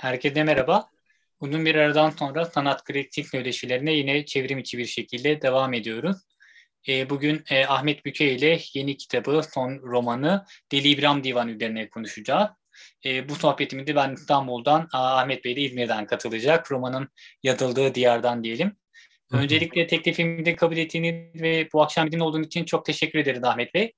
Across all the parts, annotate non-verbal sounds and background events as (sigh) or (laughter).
Herkese merhaba. Uzun bir aradan sonra sanat kritik söyleşilerine yine çevrim içi bir şekilde devam ediyoruz. E, bugün e, Ahmet Büke ile yeni kitabı, son romanı Deli İbrahim Divanı üzerine konuşacağız. E, bu sohbetimizde ben İstanbul'dan, Ahmet Bey de İzmir'den katılacak. Romanın yazıldığı diyardan diyelim. Öncelikle teklifimi kabul ettiğiniz ve bu akşam bizimle olduğunuz için çok teşekkür ederiz Ahmet Bey.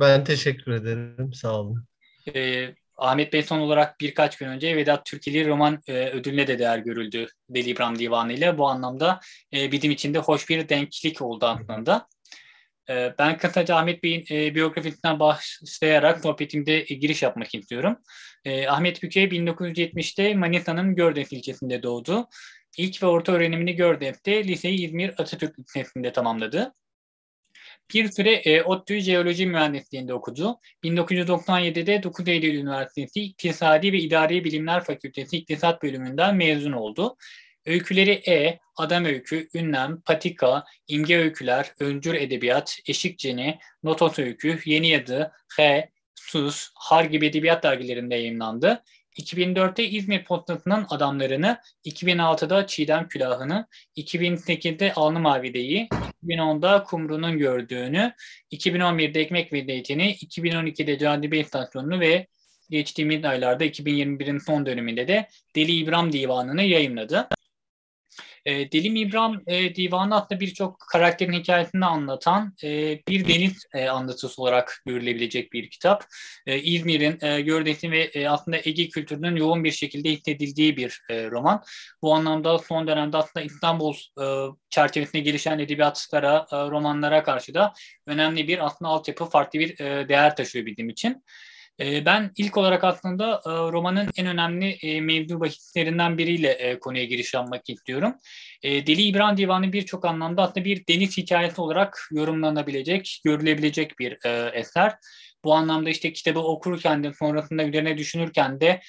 Ben teşekkür ederim. Sağ olun. Ee, Ahmet Bey son olarak birkaç gün önce Vedat Türkili roman e, ödülüne de değer görüldü Deli İbrahim Divanı ile. Bu anlamda e, bizim için hoş bir denklik oldu aslında. E, ben kısaca Ahmet Bey'in e, biyografisinden başlayarak sohbetimde e, giriş yapmak istiyorum. E, Ahmet Büke 1970'te Manisa'nın Gördek ilçesinde doğdu. İlk ve orta öğrenimini Gördek'te, liseyi İzmir Atatürk Lisesi'nde tamamladı. Bir süre e, ODTÜ Jeoloji Mühendisliğinde okudu. 1997'de 9 Eylül Üniversitesi İktisadi ve İdari Bilimler Fakültesi İktisat Bölümünden mezun oldu. Öyküleri E, Adam Öykü, Ünlem, Patika, İmge Öyküler, Öncür Edebiyat, Eşikceni, Notos Öykü, Yeni Yadı, H, Sus, Har gibi edebiyat dergilerinde yayınlandı. 2004'te İzmir Postası'nın adamlarını, 2006'da Çiğdem Külahı'nı, 2008'de Alnı Mavide'yi, 2010'da Kumru'nun gördüğünü, 2011'de Ekmek ve Zeytini, 2012'de Cazibe İstasyonu'nu ve geçtiğimiz aylarda 2021'in son döneminde de Deli İbrahim Divanı'nı yayınladı. E, Deli İbrahim e, Divanı aslında birçok karakterin hikayesini anlatan e, bir deniz e, anlatısı olarak görülebilecek bir kitap. E, İzmir'in, e, Gördek'in ve e, aslında Ege kültürünün yoğun bir şekilde hissedildiği bir e, roman. Bu anlamda son dönemde aslında İstanbul e, çerçevesinde gelişen edebiyatlara, e, romanlara karşı da önemli bir aslında altyapı, farklı bir e, değer taşıyor bizim için. Ee, ben ilk olarak aslında e, romanın en önemli e, mevzu bahislerinden biriyle e, konuya giriş yapmak istiyorum. Deli İbrahim Divanı birçok anlamda aslında bir deniz hikayesi olarak yorumlanabilecek, görülebilecek bir eser. Bu anlamda işte kitabı okurken de sonrasında üzerine düşünürken de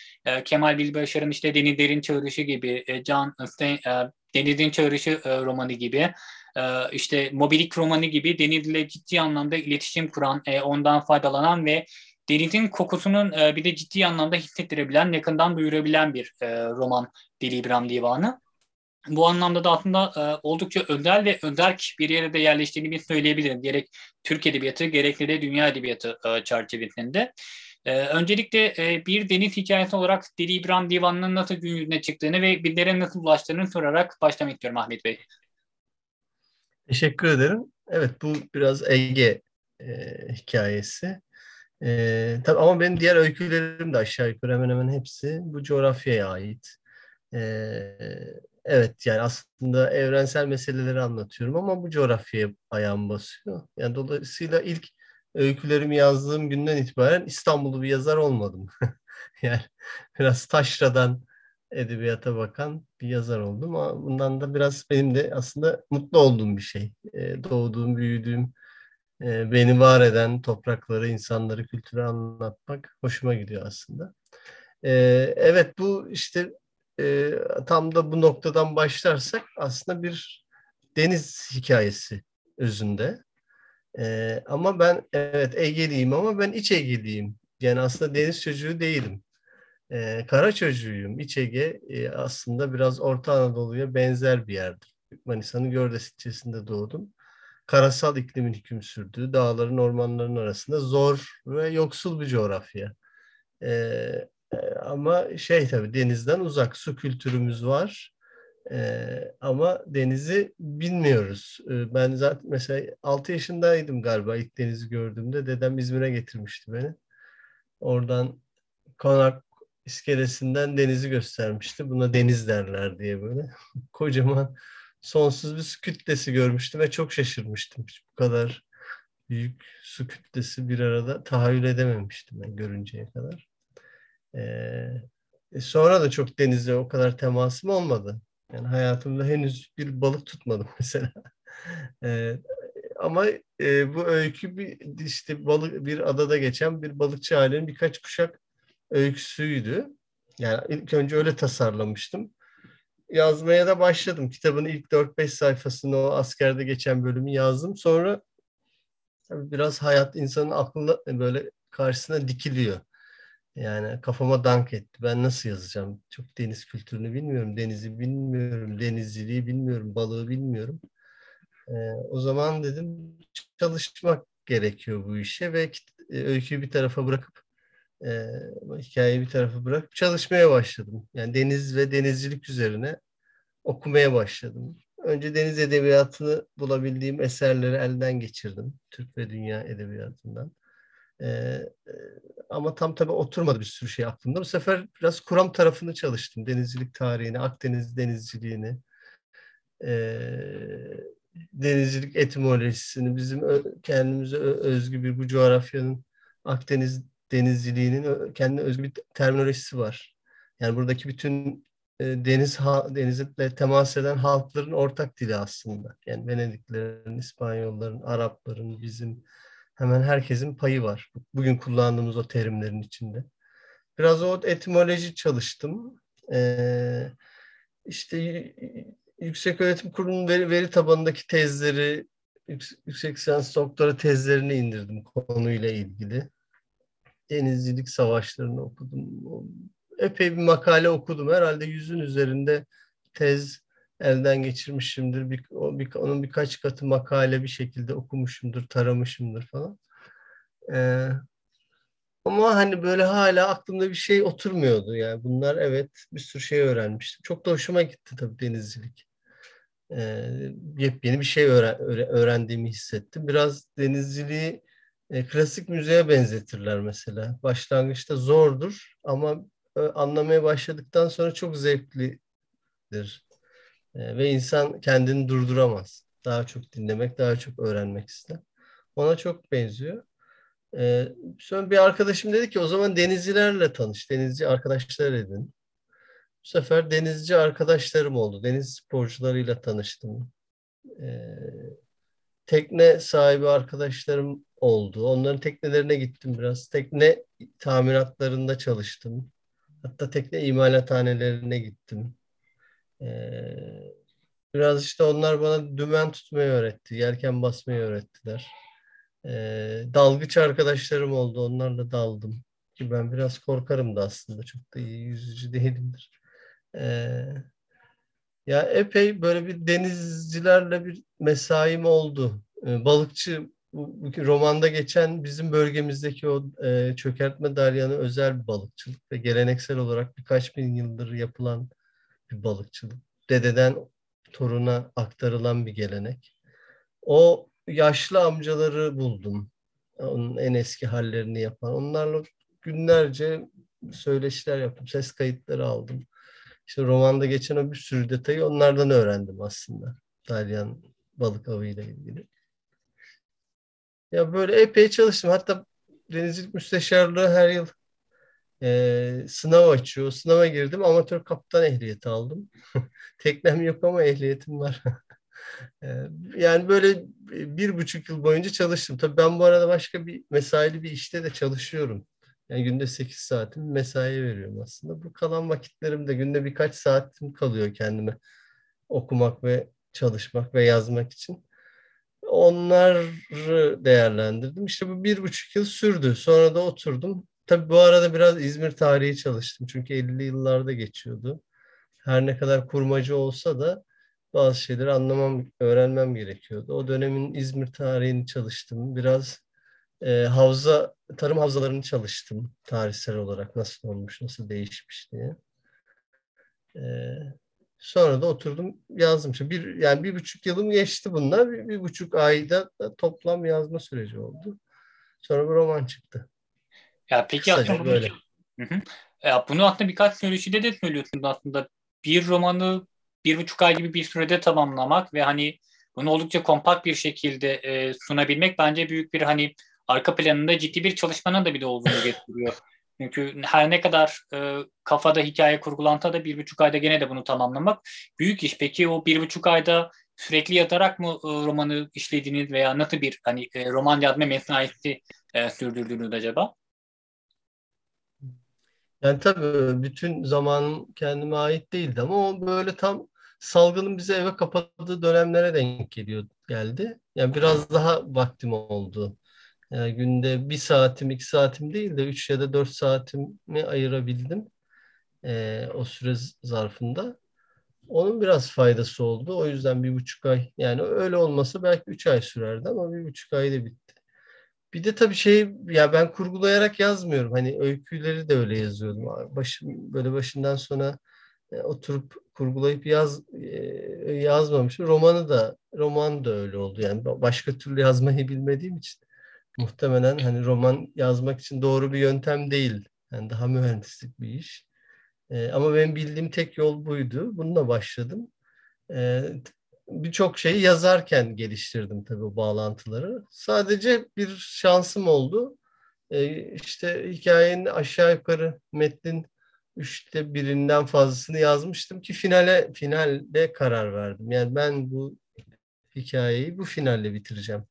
Kemal Bilbaşar'ın işte Denizlerin Çağrışı gibi, Can Deniz'in Çağrışı romanı gibi işte Mobilik romanı gibi denizle ciddi anlamda iletişim kuran, ondan faydalanan ve denizin kokusunun e, bir de ciddi anlamda hissettirebilen, yakından duyurabilen bir e, roman Deli İbrahim Divanı. Bu anlamda da aslında e, oldukça özel ve özerk bir yere de yerleştiğini bir söyleyebilirim. Gerek Türk Edebiyatı gerekli de dünya edebiyatı e, çerçevesinde. E, öncelikle e, bir deniz hikayesi olarak Deli İbrahim Divanı'nın nasıl gün yüzüne çıktığını ve bizlere nasıl ulaştığını sorarak başlamak istiyorum Ahmet Bey. Teşekkür ederim. Evet bu biraz Ege e, hikayesi. Ee, tabii ama benim diğer öykülerim de aşağı yukarı hemen hemen hepsi bu coğrafyaya ait. Ee, evet yani aslında evrensel meseleleri anlatıyorum ama bu coğrafyaya ayağım basıyor. Yani dolayısıyla ilk öykülerimi yazdığım günden itibaren İstanbul'u bir yazar olmadım. (laughs) yani biraz taşradan edebiyata bakan bir yazar oldum ama bundan da biraz benim de aslında mutlu olduğum bir şey. Ee, doğduğum, büyüdüğüm e, beni var eden toprakları, insanları, kültürü anlatmak hoşuma gidiyor aslında. E, evet bu işte e, tam da bu noktadan başlarsak aslında bir deniz hikayesi özünde. E, ama ben evet Ege'liyim ama ben iç Ege'liyim. Yani aslında deniz çocuğu değilim. E, kara çocuğuyum. İç Ege e, aslında biraz Orta Anadolu'ya benzer bir yerdir. Manisa'nın Gördes ilçesinde doğdum karasal iklimin hüküm sürdüğü dağların ormanların arasında zor ve yoksul bir coğrafya. Ee, ama şey tabii denizden uzak su kültürümüz var. Ee, ama denizi bilmiyoruz. Ee, ben zaten mesela 6 yaşındaydım galiba ilk denizi gördüğümde. Dedem İzmir'e getirmişti beni. Oradan konak iskelesinden denizi göstermişti. Buna deniz derler diye böyle. (laughs) Kocaman sonsuz bir su kütlesi görmüştüm ve çok şaşırmıştım. Hiç bu kadar büyük su kütlesi bir arada tahayyül edememiştim ben görünceye kadar. Ee, sonra da çok denizle o kadar temasım olmadı. Yani hayatımda henüz bir balık tutmadım (laughs) mesela. Ee, ama e, bu öykü bir işte balık bir adada geçen bir balıkçı ailenin birkaç kuşak öyküsüydü. Yani ilk önce öyle tasarlamıştım yazmaya da başladım. Kitabın ilk 4-5 sayfasını o askerde geçen bölümü yazdım. Sonra tabii biraz hayat insanın aklına böyle karşısına dikiliyor. Yani kafama dank etti. Ben nasıl yazacağım? Çok deniz kültürünü bilmiyorum. Denizi bilmiyorum. Denizciliği bilmiyorum. Balığı bilmiyorum. Ee, o zaman dedim çalışmak gerekiyor bu işe ve e, öyküyü bir tarafa bırakıp e, hikayeyi bir tarafa bırakıp çalışmaya başladım. Yani deniz ve denizcilik üzerine okumaya başladım. Önce deniz edebiyatını bulabildiğim eserleri elden geçirdim. Türk ve dünya edebiyatından. Ee, ama tam tabii oturmadı bir sürü şey aklımda. Bu sefer biraz kuram tarafını çalıştım. Denizcilik tarihini, Akdeniz denizciliğini, e, denizcilik etimolojisini, bizim kendimize özgü bir bu coğrafyanın Akdeniz denizciliğinin kendi özgü bir terminolojisi var. Yani buradaki bütün e, deniz denizle temas eden halkların ortak dili aslında. Yani Venediklerin, İspanyolların, Arapların, bizim hemen herkesin payı var. Bugün kullandığımız o terimlerin içinde. Biraz o etimoloji çalıştım. Ee, işte Yüksek Öğretim Kurulu'nun veri, veri tabanındaki tezleri, yüksek lisans doktora tezlerini indirdim konuyla ilgili. Denizcilik savaşlarını okudum. Epey bir makale okudum. Herhalde yüzün üzerinde tez elden geçirmişimdir. Bir, o, bir, onun birkaç katı makale bir şekilde okumuşumdur, taramışımdır falan. Ee, ama hani böyle hala aklımda bir şey oturmuyordu. Yani bunlar evet bir sürü şey öğrenmiştim. Çok da hoşuma gitti tabii denizcilik. Ee, yepyeni bir şey öğren, öğrendiğimi hissettim. Biraz denizciliği e, klasik müziğe benzetirler mesela. Başlangıçta zordur ama e, anlamaya başladıktan sonra çok zevklidir. E, ve insan kendini durduramaz. Daha çok dinlemek, daha çok öğrenmek ister. Ona çok benziyor. E, sonra bir arkadaşım dedi ki o zaman denizcilerle tanış, denizci arkadaşlar edin. Bu sefer denizci arkadaşlarım oldu. Deniz sporcularıyla tanıştım. E, tekne sahibi arkadaşlarım oldu. Onların teknelerine gittim biraz. Tekne tamiratlarında çalıştım. Hatta tekne imalathanelerine gittim. Ee, biraz işte onlar bana dümen tutmayı öğretti. Yelken basmayı öğrettiler. Ee, dalgıç arkadaşlarım oldu. Onlarla daldım. Ki ben biraz korkarım da aslında. Çok da iyi yüzücü değilimdir. Ee, ya epey böyle bir denizcilerle bir mesaim oldu. Ee, balıkçı bu, romanda geçen bizim bölgemizdeki o e, çökertme dalyanı özel bir balıkçılık ve geleneksel olarak birkaç bin yıldır yapılan bir balıkçılık. Dededen toruna aktarılan bir gelenek. O yaşlı amcaları buldum. Onun en eski hallerini yapan. Onlarla günlerce söyleşiler yaptım. Ses kayıtları aldım. İşte romanda geçen o bir sürü detayı onlardan öğrendim aslında. Dalyan balık avıyla ilgili. Ya böyle epey çalıştım. Hatta denizcilik müsteşarlığı her yıl e, sınav açıyor. Sınava girdim. Amatör kaptan ehliyeti aldım. (laughs) Teknem yok ama ehliyetim var. (laughs) e, yani böyle bir buçuk yıl boyunca çalıştım. Tabii ben bu arada başka bir mesaili bir işte de çalışıyorum. Yani günde 8 saatim mesai veriyorum aslında. Bu kalan vakitlerimde günde birkaç saatim kalıyor kendime okumak ve çalışmak ve yazmak için. Onları değerlendirdim. İşte bu bir buçuk yıl sürdü. Sonra da oturdum. Tabii bu arada biraz İzmir tarihi çalıştım. Çünkü 50'li yıllarda geçiyordu. Her ne kadar kurmacı olsa da bazı şeyleri anlamam, öğrenmem gerekiyordu. O dönemin İzmir tarihini çalıştım. Biraz e, havza, tarım havzalarını çalıştım tarihsel olarak nasıl olmuş, nasıl değişmiş diye. E, Sonra da oturdum yazdım. İşte bir, yani bir buçuk yılım geçti bunlar. Bir, bir buçuk ayda toplam yazma süreci oldu. Sonra bir roman çıktı. Ya peki Kısaca aslında böyle. Hı hı. Ya bunu aslında birkaç söyleşide de söylüyorsunuz aslında. Bir romanı bir buçuk ay gibi bir sürede tamamlamak ve hani bunu oldukça kompakt bir şekilde e, sunabilmek bence büyük bir hani arka planında ciddi bir çalışmanın da bir de olduğunu getiriyor. (laughs) Çünkü her ne kadar e, kafada hikaye kurgulanta da bir buçuk ayda gene de bunu tamamlamak büyük iş. Peki o bir buçuk ayda sürekli yatarak mı e, romanı işlediğiniz veya nasıl bir hani e, roman yazma mesaisi e, sürdürdüğünüz acaba? Yani tabii bütün zaman kendime ait değildi ama o böyle tam salgının bize eve kapadığı dönemlere denk geliyor geldi. Yani biraz daha vaktim oldu Yani günde bir saatim, iki saatim değil de üç ya da dört saatimi ayırabildim e, o süre zarfında. Onun biraz faydası oldu. O yüzden bir buçuk ay yani öyle olmasa belki üç ay sürerdi ama bir buçuk ayda bitti. Bir de tabii şey ya ben kurgulayarak yazmıyorum. Hani öyküleri de öyle yazıyordum. Başım böyle başından sona e, oturup kurgulayıp yaz e, yazmamışım. Romanı da roman da öyle oldu. Yani başka türlü yazmayı bilmediğim için muhtemelen hani roman yazmak için doğru bir yöntem değil. Yani daha mühendislik bir iş. E, ama benim bildiğim tek yol buydu. Bununla başladım. E, Birçok şeyi yazarken geliştirdim tabii o bağlantıları. Sadece bir şansım oldu. E, işte hikayenin aşağı yukarı metnin üçte birinden fazlasını yazmıştım ki finale finalde karar verdim. Yani ben bu hikayeyi bu finalle bitireceğim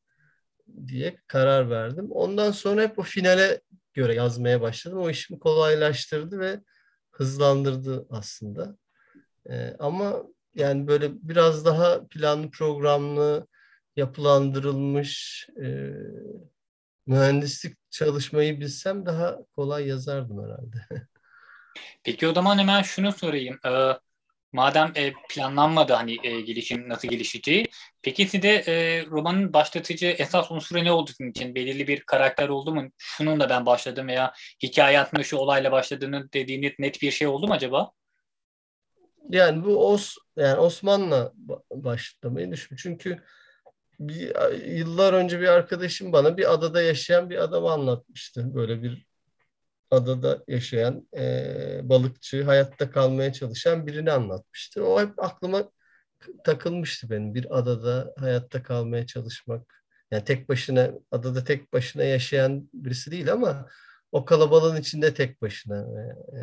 diye karar verdim. Ondan sonra hep o finale göre yazmaya başladım. O işimi kolaylaştırdı ve hızlandırdı aslında. Ee, ama yani böyle biraz daha planlı programlı yapılandırılmış e, mühendislik çalışmayı bilsem daha kolay yazardım herhalde. (laughs) Peki o zaman hemen şunu sorayım. Ee, madem e, planlanmadı hani e, gelişim nasıl gelişeceği, peki size e, romanın başlatıcı esas unsuru ne oldu sizin için? Belirli bir karakter oldu mu? Şununla ben başladım veya hikaye hakkında şu olayla başladığını dediğiniz net bir şey oldu mu acaba? Yani bu Os yani Osman'la başlamayı düşün. Çünkü bir, yıllar önce bir arkadaşım bana bir adada yaşayan bir adamı anlatmıştı. Böyle bir adada yaşayan e, balıkçı, hayatta kalmaya çalışan birini anlatmıştı. O hep aklıma takılmıştı benim. Bir adada hayatta kalmaya çalışmak. Yani tek başına, adada tek başına yaşayan birisi değil ama o kalabalığın içinde tek başına e,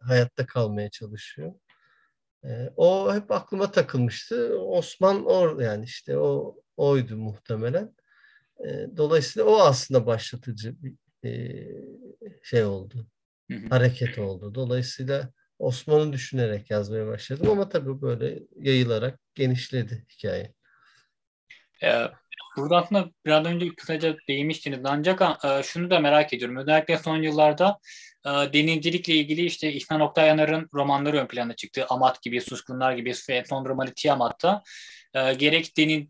hayatta kalmaya çalışıyor. E, o hep aklıma takılmıştı. Osman or yani işte o oydu muhtemelen. E, dolayısıyla o aslında başlatıcı bir e, şey oldu. Hareket oldu. Dolayısıyla Osman'ı düşünerek yazmaya başladım ama tabii böyle yayılarak genişledi hikaye. Ee, burada aslında biraz önce kısaca değinmiştiniz ancak e, şunu da merak ediyorum. Özellikle son yıllarda e, denizcilikle ilgili işte İhsan Oktayanar'ın romanları ön plana çıktı. Amat gibi, Suskunlar gibi son romanı Tiamat'ta e, gerek deniz,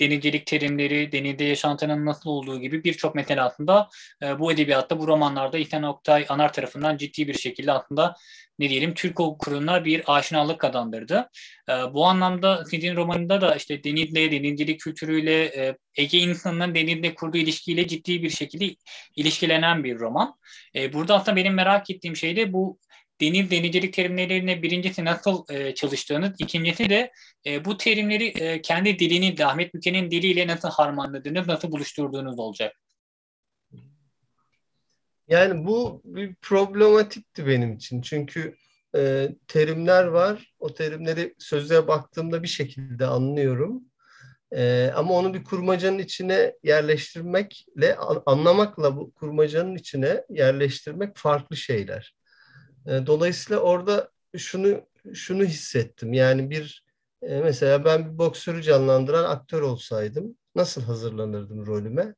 denizcilik terimleri, denizde yaşantının nasıl olduğu gibi birçok metin aslında e, bu edebiyatta, bu romanlarda İhsan Oktay Anar tarafından ciddi bir şekilde aslında ne diyelim Türk okuruna bir aşinalık kazandırdı. E, bu anlamda sizin romanında da işte denizle, denizcilik kültürüyle, e, Ege insanının denizle kurduğu ilişkiyle ciddi bir şekilde ilişkilenen bir roman. E, burada aslında benim merak ettiğim şey de bu deniz denizcilik terimlerine birincisi nasıl e, çalıştığınız, ikincisi de e, bu terimleri e, kendi dilini, Ahmet Büke'nin diliyle nasıl harmanladığınız, nasıl buluşturduğunuz olacak. Yani bu bir problematikti benim için. Çünkü e, terimler var. O terimleri sözlüğe baktığımda bir şekilde anlıyorum. E, ama onu bir kurmacanın içine yerleştirmekle, anlamakla bu kurmacanın içine yerleştirmek farklı şeyler. E, dolayısıyla orada şunu şunu hissettim. Yani bir e, mesela ben bir boksörü canlandıran aktör olsaydım nasıl hazırlanırdım rolüme?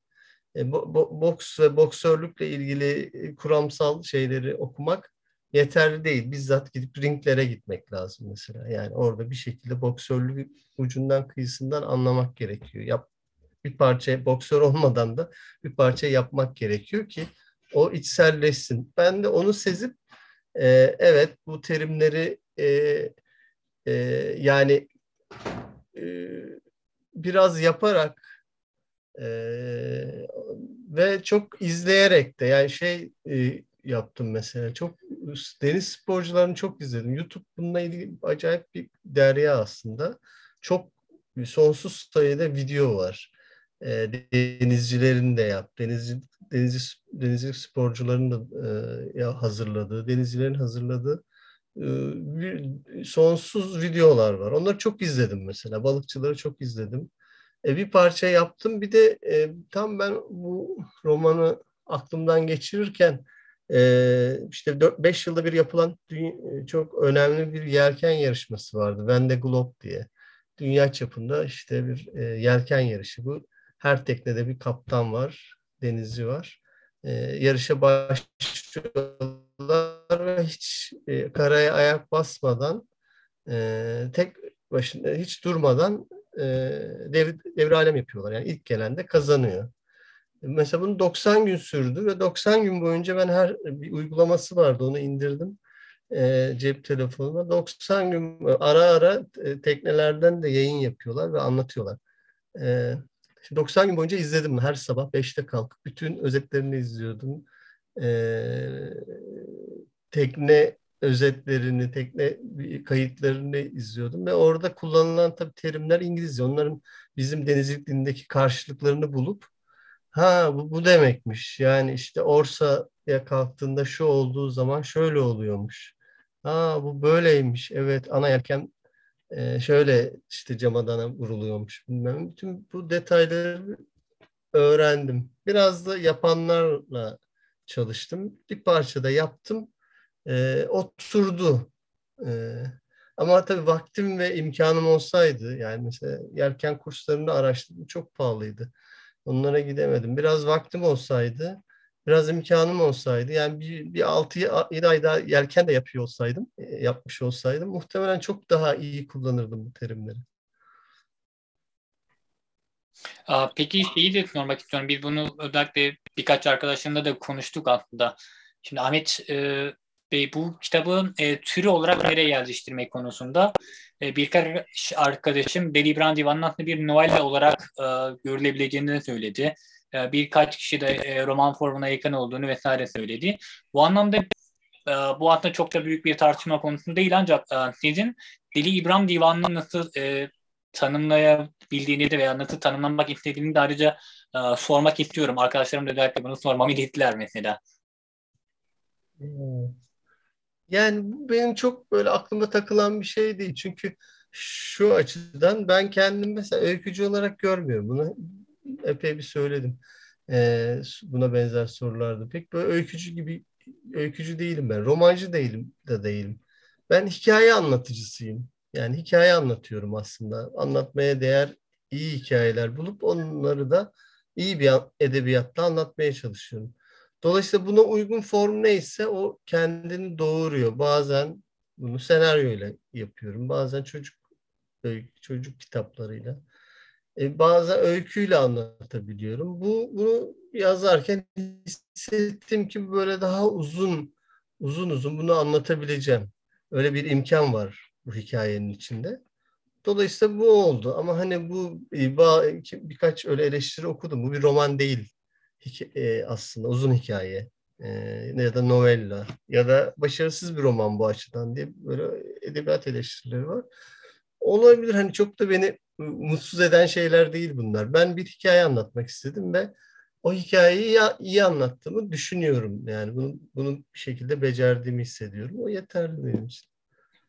E, bo, bo, boks ve boksörlükle ilgili kuramsal şeyleri okumak yeterli değil. Bizzat gidip ringlere gitmek lazım mesela. Yani orada bir şekilde boksörlük ucundan kıyısından anlamak gerekiyor. Yap, bir parça boksör olmadan da bir parça yapmak gerekiyor ki o içselleşsin. Ben de onu sezip e, evet bu terimleri e, e, yani e, biraz yaparak e, ve çok izleyerek de yani şey e, yaptım mesela. Çok deniz sporcularını çok izledim. YouTube bununla ilgili acayip bir derya aslında. Çok sonsuz sayıda video var. E, denizcilerin de yap. Denizci denizci denizcilik sporcuların da e, hazırladığı, denizcilerin hazırladığı e, sonsuz videolar var. Onları çok izledim mesela. Balıkçıları çok izledim. E, bir parça yaptım. Bir de e, tam ben bu romanı aklımdan geçirirken e, işte 4-5 yılda bir yapılan dünya, çok önemli bir yelken yarışması vardı. Vende Globe diye. Dünya çapında işte bir e, yelken yarışı bu. Her teknede bir kaptan var denizci var. E, yarışa başlıyorlar ve hiç e, karaya ayak basmadan e, tek başına hiç durmadan e, devir, alem yapıyorlar. Yani ilk gelen de kazanıyor. Mesela bunu 90 gün sürdü ve 90 gün boyunca ben her bir uygulaması vardı onu indirdim e, cep telefonuma. 90 gün ara ara e, teknelerden de yayın yapıyorlar ve anlatıyorlar. E, 90 gün boyunca izledim her sabah 5'te kalkıp bütün özetlerini izliyordum. E, tekne özetlerini, tekne kayıtlarını izliyordum ve orada kullanılan tabii terimler İngilizce. Onların bizim denizcilik dilindeki karşılıklarını bulup ha bu, bu demekmiş. Yani işte Orsa'ya kalktığında şu olduğu zaman şöyle oluyormuş. Ha bu böyleymiş. Evet ana yelken e, şöyle işte camadana vuruluyormuş. Bilmem. Bütün bu detayları öğrendim. Biraz da yapanlarla çalıştım. Bir parça da yaptım. E, oturdu. E, ama tabii vaktim ve imkanım olsaydı yani mesela yelken kurslarını araştırdım. Çok pahalıydı. Onlara gidemedim. Biraz vaktim olsaydı biraz imkanım olsaydı yani bir, bir 6-7 ay daha yelken de yapıyor olsaydım, e, yapmış olsaydım muhtemelen çok daha iyi kullanırdım bu terimleri. Peki şeyi de sormak istiyorum. Biz bunu özellikle birkaç arkadaşımla da konuştuk aslında. Şimdi Ahmet e, Bey bu kitabın e, türü olarak nereye yerleştirmek konusunda e, birkaç arkadaşım Deli Brand Divanı'nın aslında bir novella olarak e, görülebileceğini söyledi. E, birkaç kişi de e, roman formuna yakın olduğunu vesaire söyledi. Bu anlamda e, bu aslında çok da büyük bir tartışma konusu değil ancak sizin Deli İbrahim Divanı'nı nasıl tanımlayabildiğini de veya nasıl tanımlanmak istediğini de ayrıca sormak istiyorum. Arkadaşlarım da özellikle bunu sormamı ilettiler mesela. Yani benim çok böyle aklımda takılan bir şey değil. Çünkü şu açıdan ben kendim mesela öykücü olarak görmüyorum bunu epey bir söyledim. E, buna benzer sorulardı. Pek böyle öykücü gibi öykücü değilim ben. Romancı değilim de değilim. Ben hikaye anlatıcısıyım. Yani hikaye anlatıyorum aslında. Anlatmaya değer iyi hikayeler bulup onları da iyi bir edebiyatta anlatmaya çalışıyorum. Dolayısıyla buna uygun form neyse o kendini doğuruyor. Bazen bunu senaryoyla yapıyorum. Bazen çocuk çocuk kitaplarıyla e, bazı öyküyle anlatabiliyorum. Bu bunu yazarken hissettim ki böyle daha uzun uzun uzun bunu anlatabileceğim. Öyle bir imkan var bu hikayenin içinde. Dolayısıyla bu oldu. Ama hani bu e, birkaç öyle eleştiri okudum. Bu bir roman değil. E, aslında uzun hikaye. E, ya da novella ya da başarısız bir roman bu açıdan diye böyle edebiyat eleştirileri var. Olabilir hani çok da beni mutsuz eden şeyler değil bunlar. Ben bir hikaye anlatmak istedim ve o hikayeyi iyi anlattığımı düşünüyorum. Yani bunu, bunu bir şekilde becerdiğimi hissediyorum. O yeterli benim için.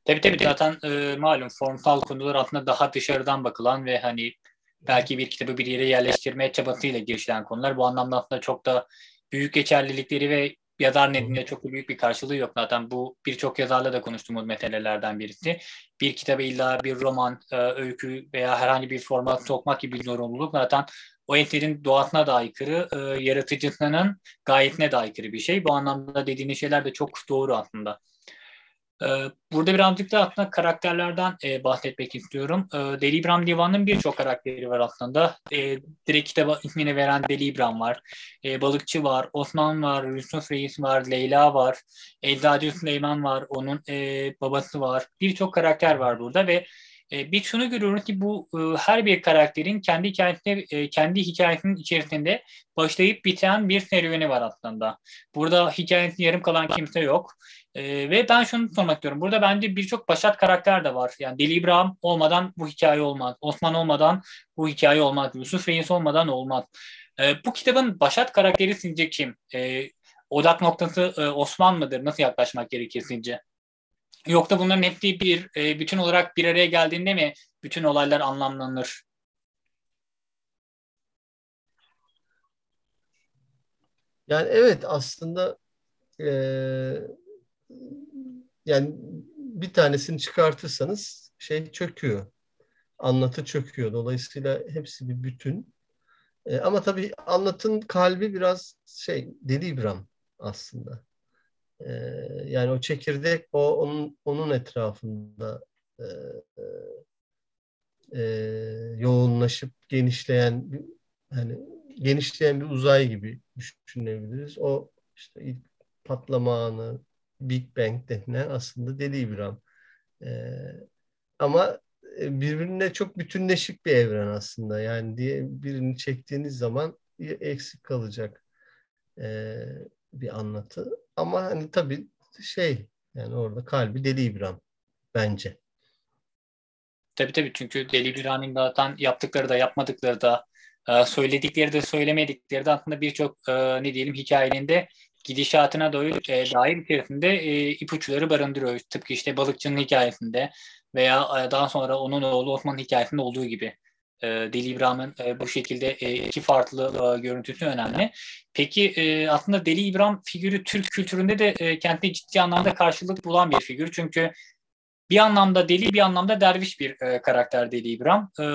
Tabii tabii zaten e, malum formsal konular aslında daha dışarıdan bakılan ve hani belki bir kitabı bir yere yerleştirmeye çabasıyla girişilen konular. Bu anlamda aslında çok da büyük geçerlilikleri ve yazar nedeniyle çok büyük bir karşılığı yok zaten. Bu birçok yazarla da konuştuğumuz meselelerden birisi. Bir kitabı illa bir roman, e, öykü veya herhangi bir format sokmak gibi bir zorunluluk zaten o eserin doğasına da aykırı, e, yaratıcısının gayetine de aykırı bir şey. Bu anlamda dediğiniz şeyler de çok doğru aslında. Ee, burada birazcık da aslında karakterlerden e, bahsetmek istiyorum. E, Deli İbrahim Divanı'nın birçok karakteri var aslında. E, direkt kitaba ismini veren Deli İbrahim var. Balıkçı var, Osman var, Yusuf Reis var, Leyla var, Eczacı Süleyman var, onun e, babası var. Birçok karakter var burada ve e, biz şunu görüyoruz ki bu e, her bir karakterin kendi hikayesinde, e, kendi hikayesinin içerisinde başlayıp biten bir serüveni var aslında. Burada hikayesinin yarım kalan kimse yok. E, ve ben şunu sormak istiyorum. Burada bence birçok başat karakter de var. Yani Deli İbrahim olmadan bu hikaye olmaz. Osman olmadan bu hikaye olmaz. Yusuf Reis olmadan olmaz. E, bu kitabın başat karakteri sizce kim? Odak noktası e, Osman mıdır? Nasıl yaklaşmak gerekir sizce? Yoksa bunların hepsi bir e, bütün olarak bir araya geldiğinde mi bütün olaylar anlamlanır? Yani evet aslında e, yani bir tanesini çıkartırsanız şey çöküyor. Anlatı çöküyor. Dolayısıyla hepsi bir bütün. E, ama tabii anlatın kalbi biraz şey Deli İbrahim aslında. E, yani o çekirdek o onun onun etrafında e, e, yoğunlaşıp genişleyen hani genişleyen bir uzay gibi düşünebiliriz. O işte ilk patlama anı Big Bang denilen aslında Deli İbrahim. E, ama e, birbirine çok bütünleşik bir evren aslında. Yani diye birini çektiğiniz zaman eksik kalacak e, bir anlatı. Ama hani tabii şey yani orada kalbi Deli İbrahim bence. Tabii tabii çünkü Deli İbrahim'in zaten yaptıkları da yapmadıkları da e, söyledikleri de söylemedikleri de aslında birçok ne diyelim hikayenin de gidişatına dair, e, dair içerisinde e, ipuçları barındırıyor. Tıpkı işte balıkçının hikayesinde veya e, daha sonra onun oğlu Osman'ın hikayesinde olduğu gibi. E, Deli İbrahim'in e, bu şekilde e, iki farklı e, görüntüsü önemli. Peki e, aslında Deli İbrahim figürü Türk kültüründe de e, kendine ciddi anlamda karşılık bulan bir figür. Çünkü bir anlamda deli bir anlamda derviş bir e, karakter Deli İbrahim. E,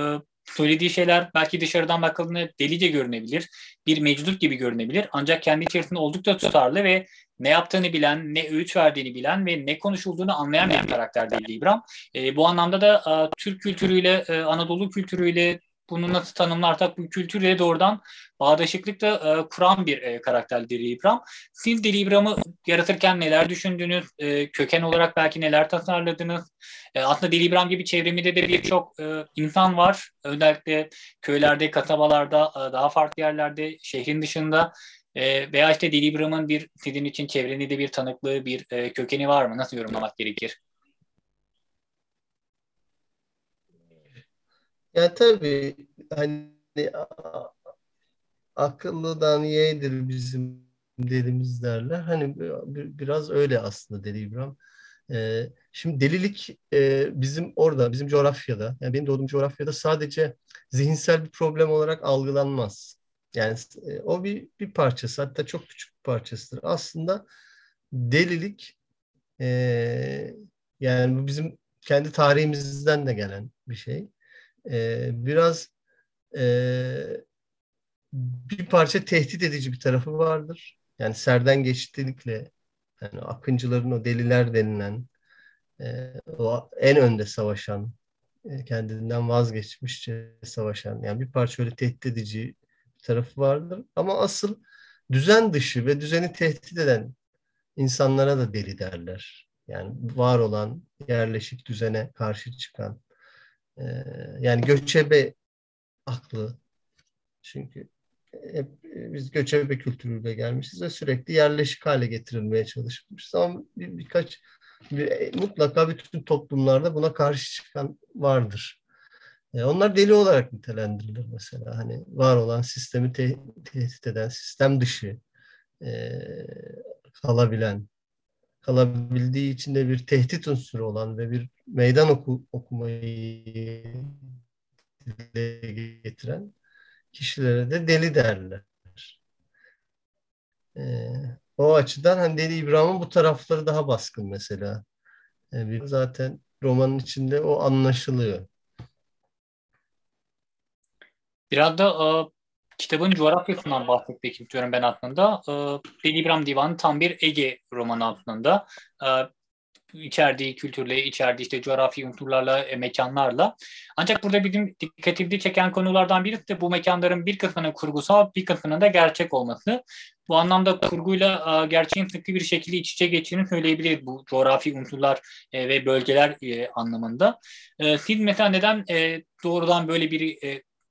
söylediği şeyler belki dışarıdan bakıldığında delice görünebilir. Bir meczup gibi görünebilir. Ancak kendi içerisinde oldukça tutarlı ve ne yaptığını bilen, ne öğüt verdiğini bilen ve ne konuşulduğunu anlayan bir karakter değil İbrahim. E, bu anlamda da e, Türk kültürüyle, e, Anadolu kültürüyle bunu nasıl tanımlarsak bu kültürle doğrudan bağdaşıklıkla e, kuran bir e, karakter Deli İbrahim. Siz Deli İbrahim'i yaratırken neler düşündünüz? E, köken olarak belki neler tasarladınız? E, aslında Deli İbrahim gibi çevreminde de birçok e, insan var. Özellikle köylerde, kasabalarda, e, daha farklı yerlerde, şehrin dışında. E, veya işte Deli İbrahim'in bir sizin için çevrenizde bir tanıklığı, bir e, kökeni var mı? Nasıl yorumlamak gerekir? Ya tabii hani akıllıdan yeğdir bizim delimiz derler. Hani biraz öyle aslında Deli İbrahim. Ee, şimdi delilik e, bizim orada, bizim coğrafyada, yani benim doğduğum coğrafyada sadece zihinsel bir problem olarak algılanmaz. Yani e, o bir, bir parçası, hatta çok küçük bir parçasıdır. Aslında delilik e, yani bu bizim kendi tarihimizden de gelen bir şey e, biraz e, bir parça tehdit edici bir tarafı vardır. Yani serden geçtilikle yani akıncıların o deliler denilen e, o en önde savaşan e, kendinden vazgeçmişçe savaşan yani bir parça öyle tehdit edici bir tarafı vardır. Ama asıl düzen dışı ve düzeni tehdit eden insanlara da deli derler. Yani var olan yerleşik düzene karşı çıkan ee, yani göçebe aklı. Çünkü hep biz göçebe kültürüyle gelmişiz ve sürekli yerleşik hale getirilmeye çalışmışız. Ama bir, birkaç bir, mutlaka bütün toplumlarda buna karşı çıkan vardır. E, onlar deli olarak nitelendirilir mesela. Hani var olan sistemi te- tehdit eden, sistem dışı e, kalabilen, kalabildiği için de bir tehdit unsuru olan ve bir meydan oku, okumayı getiren kişilere de deli derler. Ee, o açıdan hani Deli İbrahim'in bu tarafları daha baskın mesela. Yani zaten romanın içinde o anlaşılıyor. Biraz da e, kitabın coğrafyasından bahsetmek istiyorum ben aslında. E, Deli İbrahim Divanı tam bir Ege romanı aslında. E, içerdiği kültürle, içerdiği işte coğrafi unsurlarla, e, mekanlarla. Ancak burada bizim dikkatimizi çeken konulardan birisi de bu mekanların bir kısmının kurgusal, bir kısmının da gerçek olması. Bu anlamda kurguyla e, gerçeğin sıkı bir şekilde iç içe geçtiğini söyleyebiliriz bu coğrafi unsurlar e, ve bölgeler anlamında. Siz mesela neden doğrudan böyle bir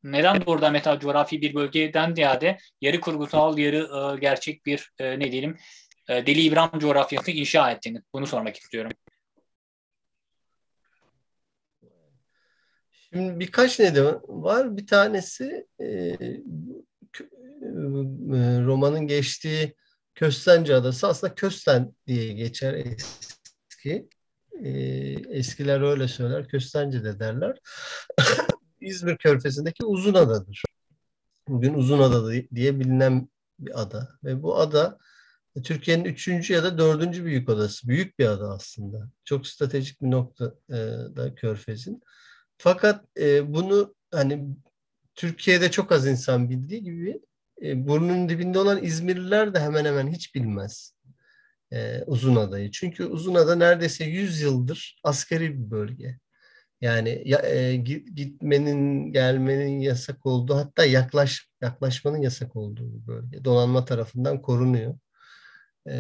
neden doğrudan mesela coğrafi bir bölgeden ziyade yarı kurgusal, yarı e, gerçek bir e, ne diyelim e, Deli İbrahim coğrafyası inşa ettiğini. Bunu sormak istiyorum. Şimdi birkaç neden var. Bir tanesi e, e, romanın geçtiği Köstence Adası aslında Kösten diye geçer eski. E, eskiler öyle söyler. Köstence de derler. (laughs) İzmir Körfezi'ndeki uzun adadır. Bugün uzun ada diye bilinen bir ada. Ve bu ada Türkiye'nin üçüncü ya da dördüncü büyük adası. Büyük bir ada aslında. Çok stratejik bir nokta e, da Körfez'in. Fakat e, bunu hani Türkiye'de çok az insan bildiği gibi e, burnunun dibinde olan İzmirliler de hemen hemen hiç bilmez e, Uzunada'yı. Çünkü Uzunada neredeyse 100 yıldır askeri bir bölge. Yani ya, e, gitmenin, gelmenin yasak olduğu, hatta yaklaş yaklaşmanın yasak olduğu bölge. Donanma tarafından korunuyor. E,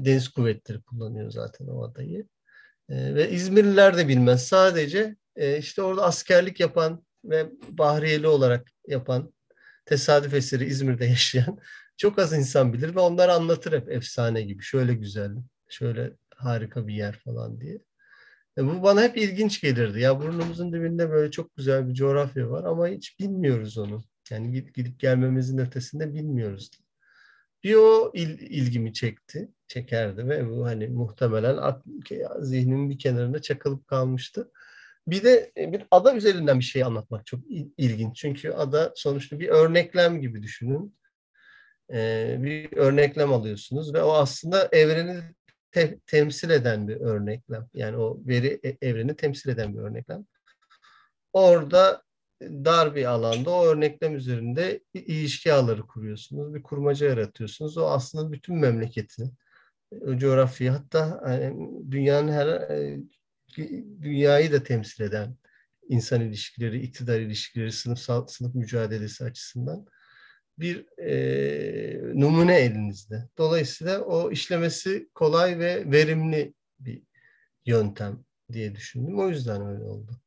deniz kuvvetleri kullanıyor zaten o adayı. E, ve İzmirliler de bilmez. Sadece e, işte orada askerlik yapan ve Bahriyeli olarak yapan tesadüf eseri İzmir'de (laughs) yaşayan çok az insan bilir ve onlar anlatır hep efsane gibi. Şöyle güzel, şöyle harika bir yer falan diye. E bu bana hep ilginç gelirdi. Ya burnumuzun dibinde böyle çok güzel bir coğrafya var ama hiç bilmiyoruz onu. Yani gidip, gelmemizin ötesinde bilmiyoruz. Bir o il, ilgimi çekti, çekerdi ve bu hani muhtemelen zihnimin bir kenarında çakılıp kalmıştı. Bir de e, bir ada üzerinden bir şey anlatmak çok ilginç. Çünkü ada sonuçta bir örneklem gibi düşünün. Ee, bir örneklem alıyorsunuz ve o aslında evreni te- temsil eden bir örneklem. Yani o veri e, evreni temsil eden bir örneklem. Orada dar bir alanda o örneklem üzerinde ilişki ağları kuruyorsunuz. Bir kurmaca yaratıyorsunuz. O aslında bütün memleketi, o coğrafyayı hatta yani dünyanın her e, dünyayı da temsil eden insan ilişkileri, iktidar ilişkileri, sınıfsal sınıf mücadelesi açısından bir e, numune elinizde. Dolayısıyla o işlemesi kolay ve verimli bir yöntem diye düşündüm. O yüzden öyle oldu.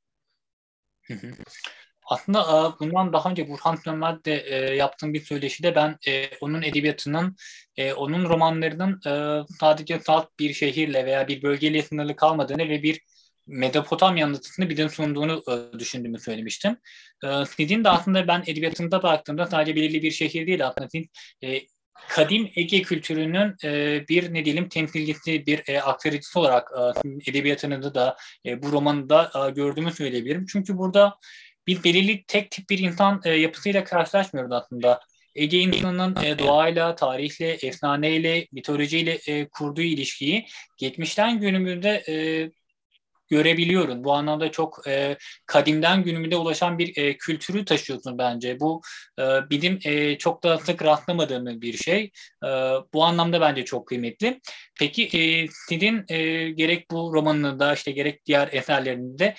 Aslında bundan daha önce Burhan Sönmez'de yaptığım bir söyleşide ben onun edebiyatının, onun romanlarının sadece salt bir şehirle veya bir bölgeyle sınırlı kalmadığını ve bir Mezopotamya anlatısını bize sunduğunu e, düşündüğümü söylemiştim. E, Sid'in de aslında ben edebiyatında baktığımda sadece belirli bir şehir değil aslında Sid e, kadim Ege kültürünün e, bir ne diyelim temsilcisi, bir e, aktarıcısı olarak e, edebiyatını da e, bu romanı da e, gördüğümü söyleyebilirim. Çünkü burada bir belirli tek tip bir insan e, yapısıyla karşılaşmıyoruz aslında. Ege insanının e, doğayla, tarihle, efsaneyle, mitolojiyle e, kurduğu ilişkiyi geçmişten günümüzde e, görebiliyorum. Bu anlamda çok e, kadimden günümüze ulaşan bir e, kültürü taşıyorsun bence. Bu e, benim e, çok da sık rastlamadığım bir şey. E, bu anlamda bence çok kıymetli. Peki e, sizin e, gerek bu romanında işte gerek diğer eserlerinde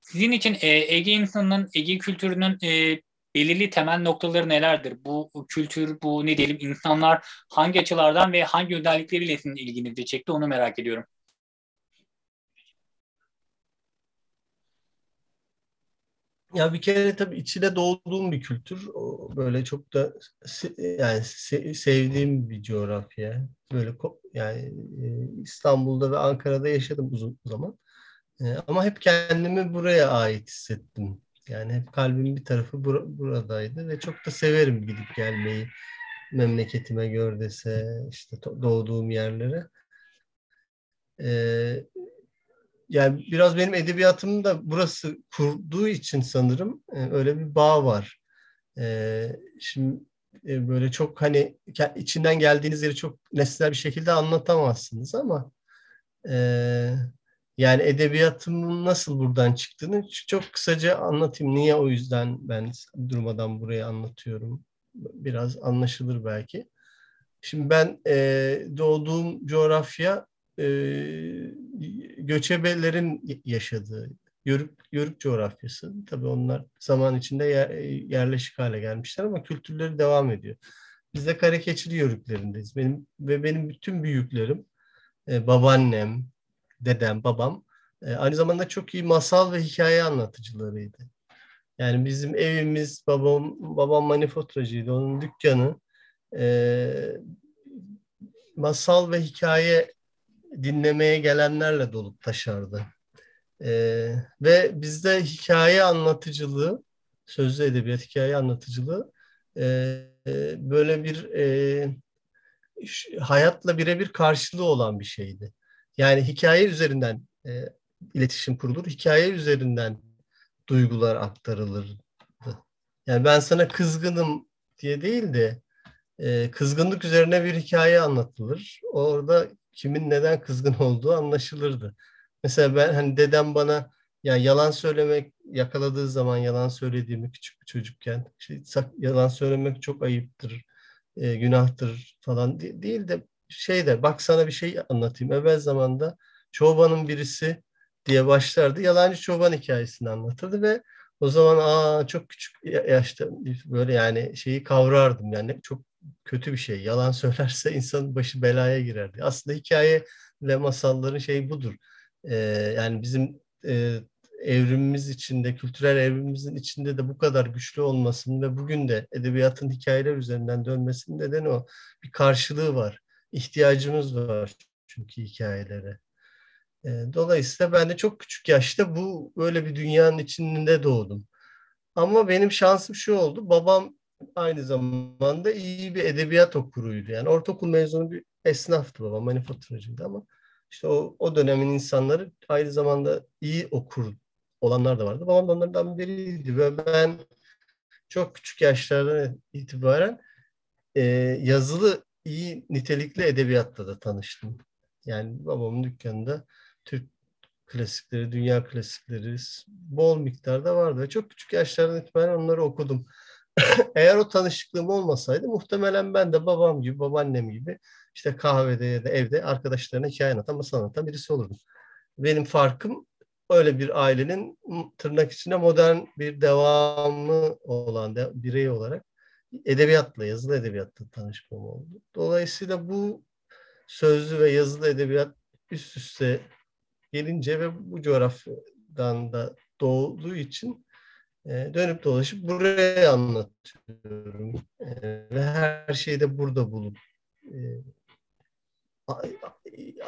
sizin için e, Ege insanının, Ege kültürünün e, belirli temel noktaları nelerdir? Bu kültür, bu ne diyelim insanlar hangi açılardan ve hangi özellikleriyle sizin ilginizi çekti onu merak ediyorum. Ya bir kere tabii içine doğduğum bir kültür. Böyle çok da yani sevdiğim bir coğrafya. Böyle yani e, İstanbul'da ve Ankara'da yaşadım uzun zaman. E, ama hep kendimi buraya ait hissettim. Yani hep kalbimin bir tarafı bur- buradaydı ve çok da severim gidip gelmeyi. Memleketime gördese işte doğduğum yerlere. Ee, yani biraz benim edebiyatım da burası kurduğu için sanırım e, öyle bir bağ var. E, şimdi e, böyle çok hani içinden geldiğiniz yeri çok nesnel bir şekilde anlatamazsınız ama yani edebiyatımın nasıl buradan çıktığını çok kısaca anlatayım. Niye o yüzden ben durmadan buraya anlatıyorum. Biraz anlaşılır belki. Şimdi ben e, doğduğum coğrafya e, göçebelerin yaşadığı yörük, yörük coğrafyası. Tabii onlar zaman içinde yer, yerleşik hale gelmişler ama kültürleri devam ediyor. Biz de Karakeçili yörüklerindeyiz. Benim ve benim bütün büyüklerim, e, babaannem, dedem, babam e, aynı zamanda çok iyi masal ve hikaye anlatıcılarıydı. Yani bizim evimiz, babam babam manifaturacıydı. Onun dükkanı e, masal ve hikaye dinlemeye gelenlerle dolup taşardı. Ee, ve bizde hikaye anlatıcılığı, sözlü edebiyat hikaye anlatıcılığı e, böyle bir e, hayatla birebir karşılığı olan bir şeydi. Yani hikaye üzerinden e, iletişim kurulur, hikaye üzerinden duygular aktarılırdı. Yani ben sana kızgınım diye değil de e, kızgınlık üzerine bir hikaye anlatılır. Orada kimin neden kızgın olduğu anlaşılırdı. Mesela ben hani dedem bana ya yalan söylemek yakaladığı zaman yalan söylediğimi küçük bir çocukken işte yalan söylemek çok ayıptır, e, günahtır falan değil de şey de bak sana bir şey anlatayım. Evvel zamanda çobanın birisi diye başlardı. Yalancı çoban hikayesini anlatırdı ve o zaman aa çok küçük yaşta böyle yani şeyi kavrardım yani çok kötü bir şey. Yalan söylerse insanın başı belaya girerdi. Aslında hikaye ve masalların şeyi budur. Ee, yani bizim e, evrimimiz içinde, kültürel evrimimizin içinde de bu kadar güçlü olmasının ve bugün de edebiyatın hikayeler üzerinden dönmesinin nedeni o. Bir karşılığı var. İhtiyacımız var çünkü hikayelere. E, dolayısıyla ben de çok küçük yaşta bu böyle bir dünyanın içinde doğdum. Ama benim şansım şu oldu. Babam aynı zamanda iyi bir edebiyat okuruydu. Yani ortaokul mezunu bir esnaftı babam, manifaturacıydı ama işte o, o dönemin insanları aynı zamanda iyi okur olanlar da vardı. Babam da onlardan biriydi ve ben çok küçük yaşlardan itibaren e, yazılı iyi nitelikli edebiyatla da tanıştım. Yani babamın dükkanında Türk klasikleri, dünya klasikleri bol miktarda vardı. Ve çok küçük yaşlardan itibaren onları okudum. (laughs) Eğer o tanışıklığım olmasaydı muhtemelen ben de babam gibi, babaannem gibi işte kahvede ya da evde arkadaşlarına hikaye anlatan, masal anlatan birisi olurdum. Benim farkım öyle bir ailenin tırnak içinde modern bir devamı olan de, birey olarak edebiyatla, yazılı edebiyatla tanışmam oldu. Dolayısıyla bu sözlü ve yazılı edebiyat üst üste gelince ve bu coğrafyadan da doğduğu için dönüp dolaşıp buraya anlatıyorum. E, ve her şeyi de burada bulup e,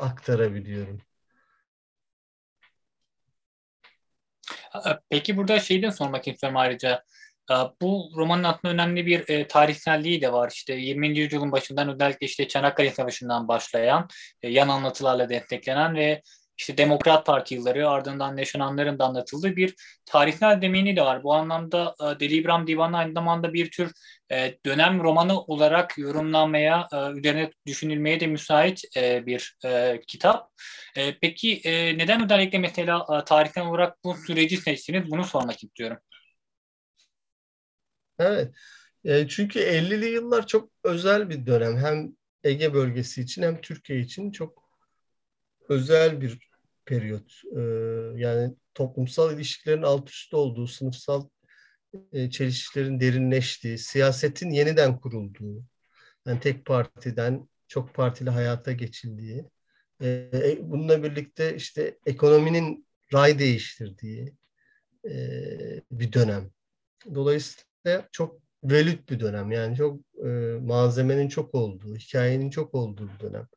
aktarabiliyorum. Peki burada şeyi de sormak istiyorum ayrıca. Bu romanın aslında önemli bir e, tarihselliği de var. İşte 20. yüzyılın başından özellikle işte Çanakkale Savaşı'ndan başlayan, e, yan anlatılarla desteklenen ve işte Demokrat Parti yılları ardından yaşananların da anlatıldığı bir tarihsel demini de var. Bu anlamda e, Deli Divanı aynı zamanda bir tür e, dönem romanı olarak yorumlanmaya, e, üzerine düşünülmeye de müsait e, bir kitap. Peki neden özellikle mesela tarihsel olarak bu süreci seçtiniz? Bunu sormak istiyorum. Evet. Çünkü 50'li yıllar çok özel bir dönem. Hem Ege bölgesi için hem Türkiye için çok özel bir periyot. E, yani toplumsal ilişkilerin alt üst olduğu, sınıfsal e, çelişkilerin derinleştiği, siyasetin yeniden kurulduğu, yani tek partiden çok partili hayata geçildiği, e, e bununla birlikte işte ekonominin ray değiştirdiği e, bir dönem. Dolayısıyla çok velüt bir dönem. Yani çok malzemenin çok olduğu, hikayenin çok olduğu bir dönem.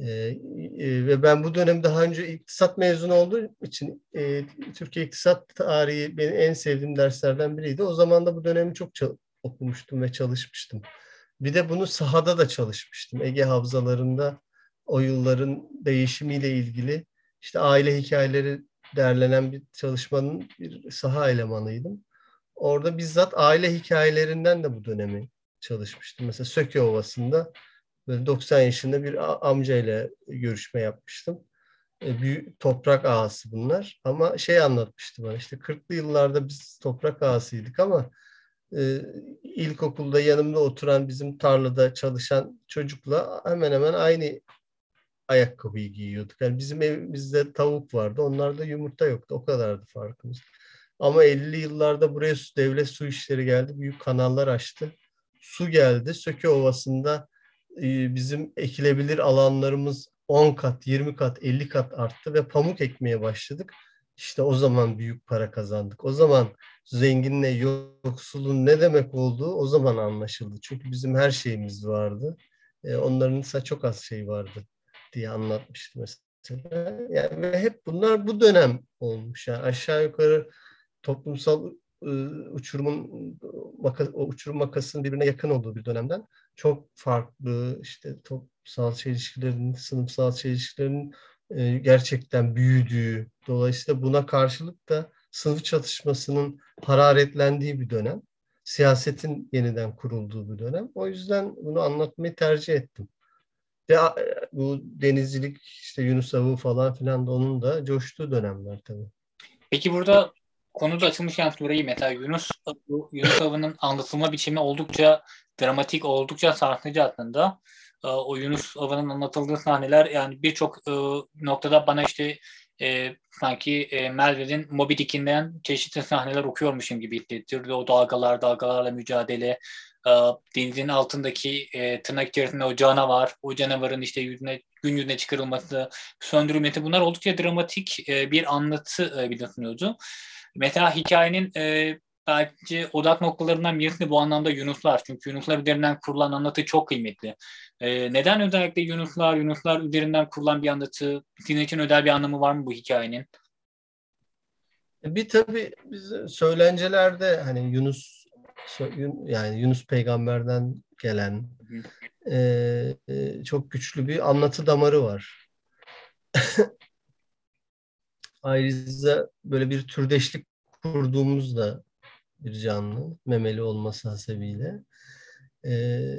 Ee, e, ve ben bu dönem daha önce iktisat mezunu olduğum için e, Türkiye İktisat Tarihi benim en sevdiğim derslerden biriydi. O zaman da bu dönemi çok okumuştum ve çalışmıştım. Bir de bunu sahada da çalışmıştım. Ege Havzalarında o yılların değişimiyle ilgili işte aile hikayeleri derlenen bir çalışmanın bir saha elemanıydım. Orada bizzat aile hikayelerinden de bu dönemi çalışmıştım. Mesela Söke Ovası'nda Böyle 90 yaşında bir amcayla görüşme yapmıştım. E, büyük toprak ağası bunlar. Ama şey anlatmıştı bana işte 40'lı yıllarda biz toprak ağasıydık ama e, ilkokulda yanımda oturan bizim tarlada çalışan çocukla hemen hemen aynı ayakkabıyı giyiyorduk. Yani bizim evimizde tavuk vardı. Onlarda yumurta yoktu. O kadardı farkımız. Ama 50'li yıllarda buraya devlet su işleri geldi. Büyük kanallar açtı. Su geldi. Söke Ovası'nda ee, bizim ekilebilir alanlarımız 10 kat, 20 kat, 50 kat arttı ve pamuk ekmeye başladık. İşte o zaman büyük para kazandık. O zaman zenginle yoksulun ne demek olduğu o zaman anlaşıldı. Çünkü bizim her şeyimiz vardı. E, onların ise çok az şey vardı diye anlatmıştı mesela. Yani ve hep bunlar bu dönem olmuş. Yani aşağı yukarı toplumsal uçurumun o uçurum makasının birbirine yakın olduğu bir dönemden çok farklı işte toplumsal çelişkilerin, sınıfsal çelişkilerin e, gerçekten büyüdüğü, dolayısıyla buna karşılık da sınıf çatışmasının hararetlendiği bir dönem. Siyasetin yeniden kurulduğu bir dönem. O yüzden bunu anlatmayı tercih ettim. Ve bu denizcilik, işte Yunus Avu falan filan da onun da coştuğu dönemler tabii. Peki burada konuda açılmışken sorayım mesela Yunus Yunus Avı'nın anlatılma biçimi oldukça dramatik, oldukça sarsıcı aslında. E, o Yunus Avı'nın anlatıldığı sahneler yani birçok e, noktada bana işte e, sanki e, Melville'in Moby Dick'inden çeşitli sahneler okuyormuşum gibi hissettirdi. O dalgalar, dalgalarla mücadele, e, denizin altındaki e, tırnak içerisinde o canavar, o canavarın işte yüzüne, gün yüzüne çıkarılması, söndürülmesi bunlar oldukça dramatik e, bir anlatı e, biliyorsunuz. Mesela hikayenin e, belki odak noktalarından birisi bu anlamda Yunuslar. Çünkü Yunuslar üzerinden kurulan anlatı çok kıymetli. Ee, neden özellikle Yunuslar, Yunuslar üzerinden kurulan bir anlatı? Sizin için özel bir anlamı var mı bu hikayenin? E, bir tabii biz söylencelerde hani Yunus yani Yunus peygamberden gelen e, e, çok güçlü bir anlatı damarı var. (laughs) Ayrıca böyle bir türdeşlik kurduğumuzda bir canlı, memeli olması hasebiyle. Ee,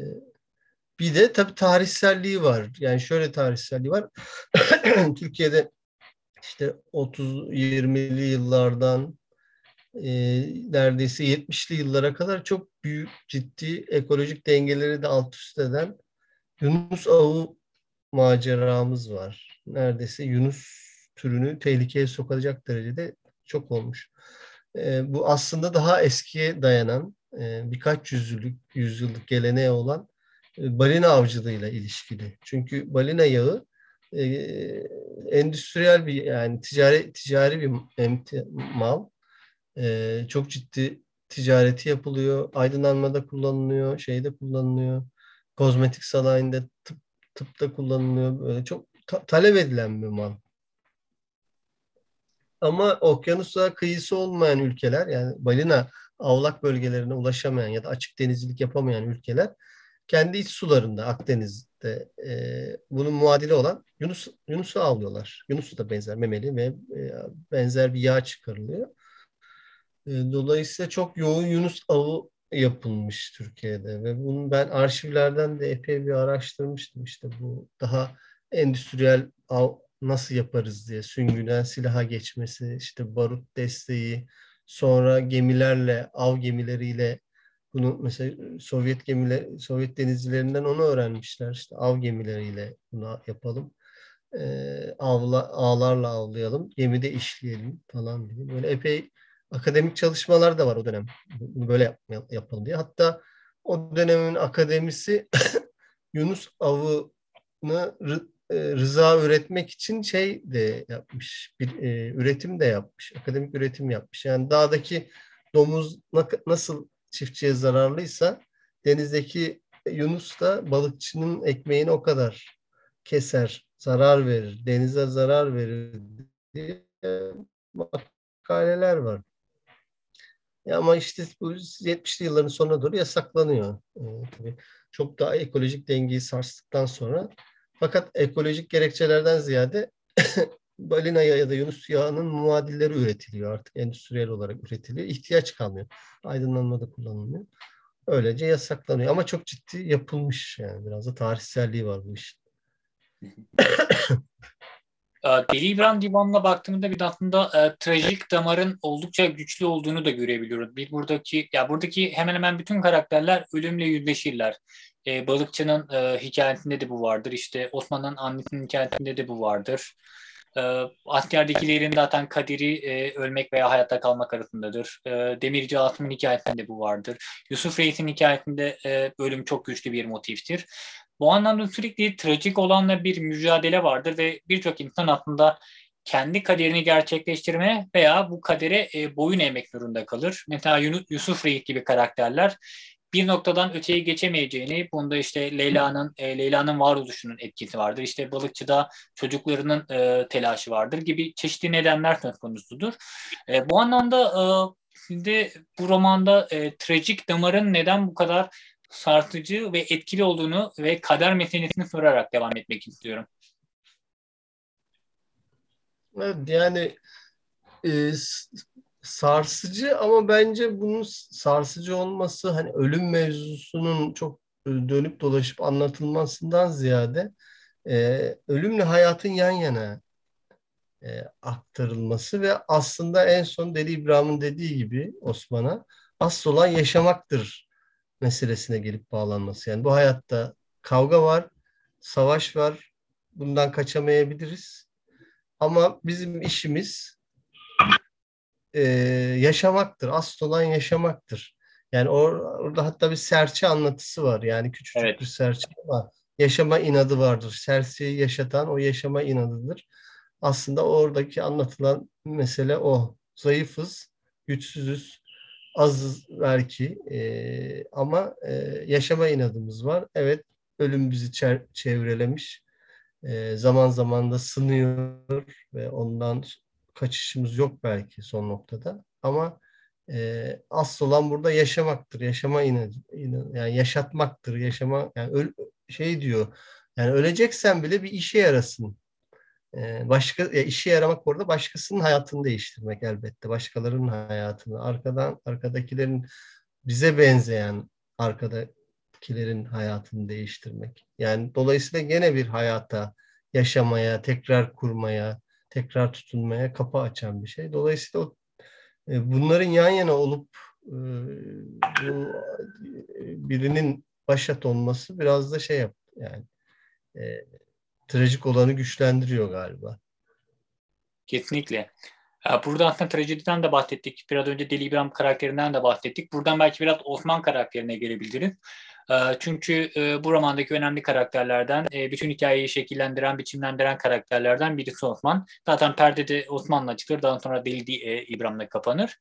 bir de tabii tarihselliği var. Yani şöyle tarihselliği var. (clears throat) Türkiye'de işte 30-20'li yıllardan e, neredeyse 70'li yıllara kadar çok büyük ciddi ekolojik dengeleri de alt üst eden Yunus ağı maceramız var. Neredeyse Yunus türünü tehlikeye sokacak derecede çok olmuş. E, bu aslında daha eskiye dayanan e, birkaç yüzyıllık, yüzyıllık geleneğe olan e, balina avcılığıyla ilişkili. Çünkü balina yağı e, endüstriyel bir yani ticari ticari bir mal. E, çok ciddi ticareti yapılıyor. Aydınlanmada kullanılıyor, şeyde kullanılıyor. Kozmetik sanayinde, tıp, tıpta kullanılıyor. Böyle çok ta- talep edilen bir mal. Ama okyanusa kıyısı olmayan ülkeler yani balina avlak bölgelerine ulaşamayan ya da açık denizcilik yapamayan ülkeler kendi iç sularında Akdeniz'de e, bunun muadili olan Yunus Yunus'u avlıyorlar. Yunus'u da benzer memeli ve e, benzer bir yağ çıkarılıyor. E, dolayısıyla çok yoğun Yunus avı yapılmış Türkiye'de ve bunu ben arşivlerden de epey bir araştırmıştım. İşte bu daha endüstriyel av nasıl yaparız diye süngüden silaha geçmesi, işte barut desteği, sonra gemilerle, av gemileriyle bunu mesela Sovyet gemiler, Sovyet denizcilerinden onu öğrenmişler. İşte av gemileriyle bunu yapalım. Ee, avla, ağlarla avlayalım, gemide işleyelim falan diye. Böyle epey akademik çalışmalar da var o dönem. Bunu böyle yap, yapalım diye. Hatta o dönemin akademisi (coughs) Yunus avını rıza üretmek için şey de yapmış, bir e, üretim de yapmış, akademik üretim yapmış. Yani dağdaki domuz nasıl çiftçiye zararlıysa denizdeki Yunus da balıkçının ekmeğini o kadar keser, zarar verir, denize zarar verir diye makaleler var. Ya ama işte bu 70'li yılların sonuna doğru yasaklanıyor. Ee, tabii çok daha ekolojik dengeyi sarstıktan sonra fakat ekolojik gerekçelerden ziyade (laughs) balina ya da yunus yağının muadilleri üretiliyor artık endüstriyel olarak üretiliyor. İhtiyaç kalmıyor. Aydınlanmada kullanılmıyor. Öylece yasaklanıyor ama çok ciddi yapılmış yani biraz da tarihselliği var bu işin. (coughs) Ee, Deli İbrahim Divanı'na baktığımda bir de aslında e, trajik damarın oldukça güçlü olduğunu da görebiliyoruz. Bir buradaki ya buradaki hemen hemen bütün karakterler ölümle yüzleşirler. E, balıkçının e, hikayesinde de bu vardır. İşte Osman'ın annesinin hikayesinde de bu vardır. E, askerdekilerin zaten kaderi e, ölmek veya hayatta kalmak arasındadır. E, Demirci Asım'ın hikayesinde bu vardır. Yusuf Reis'in hikayesinde e, ölüm çok güçlü bir motiftir. Bu anlamda sürekli trajik olanla bir mücadele vardır ve birçok insan aslında kendi kaderini gerçekleştirme veya bu kadere e, boyun eğmek zorunda kalır. Mesela Yusuf Reis gibi karakterler bir noktadan öteye geçemeyeceğini, bunda işte Leyla'nın e, Leyla'nın varoluşunun etkisi vardır. İşte balıkçıda çocuklarının e, telaşı vardır gibi çeşitli nedenler söz konusudur. E, bu anlamda e, şimdi bu romanda e, trajik damarın neden bu kadar sarsıcı ve etkili olduğunu ve kader meselesini sorarak devam etmek istiyorum. Evet, yani e, sarsıcı ama bence bunun sarsıcı olması hani ölüm mevzusunun çok e, dönüp dolaşıp anlatılmasından ziyade e, ölümle hayatın yan yana e, aktarılması ve aslında en son Deli İbrahim'in dediği gibi Osman'a asıl olan yaşamaktır meselesine gelip bağlanması. Yani bu hayatta kavga var, savaş var, bundan kaçamayabiliriz. Ama bizim işimiz e, yaşamaktır. Asıl olan yaşamaktır. Yani or, orada hatta bir serçe anlatısı var. Yani küçücük evet. bir serçe var. Yaşama inadı vardır. Serçeyi yaşatan o yaşama inadıdır. Aslında oradaki anlatılan mesele o. Zayıfız, güçsüzüz, azız belki e, ama e, yaşama inadımız var. Evet ölüm bizi çevrelemiş. E, zaman zaman da sınıyor ve ondan kaçışımız yok belki son noktada. Ama e, asıl olan burada yaşamaktır. Yaşama inadı, inadı yani yaşatmaktır. Yaşama yani öl, şey diyor. Yani öleceksen bile bir işe yarasın. E, başka ya işe yaramak orada başkasının hayatını değiştirmek elbette. Başkalarının hayatını, arkadan arkadakilerin bize benzeyen arkadakilerin hayatını değiştirmek. Yani dolayısıyla gene bir hayata, yaşamaya, tekrar kurmaya, tekrar tutunmaya kapı açan bir şey. Dolayısıyla o, e, bunların yan yana olup e, bu e, birinin başat olması biraz da şey yap yani e, trajik olanı güçlendiriyor galiba. Kesinlikle. Burada aslında trajediden de bahsettik. Biraz önce Deli İbrahim karakterinden de bahsettik. Buradan belki biraz Osman karakterine gelebiliriz. Çünkü bu romandaki önemli karakterlerden, bütün hikayeyi şekillendiren, biçimlendiren karakterlerden birisi Osman. Zaten perdede Osman'la çıkır, daha sonra Deli İbrahim'le kapanır.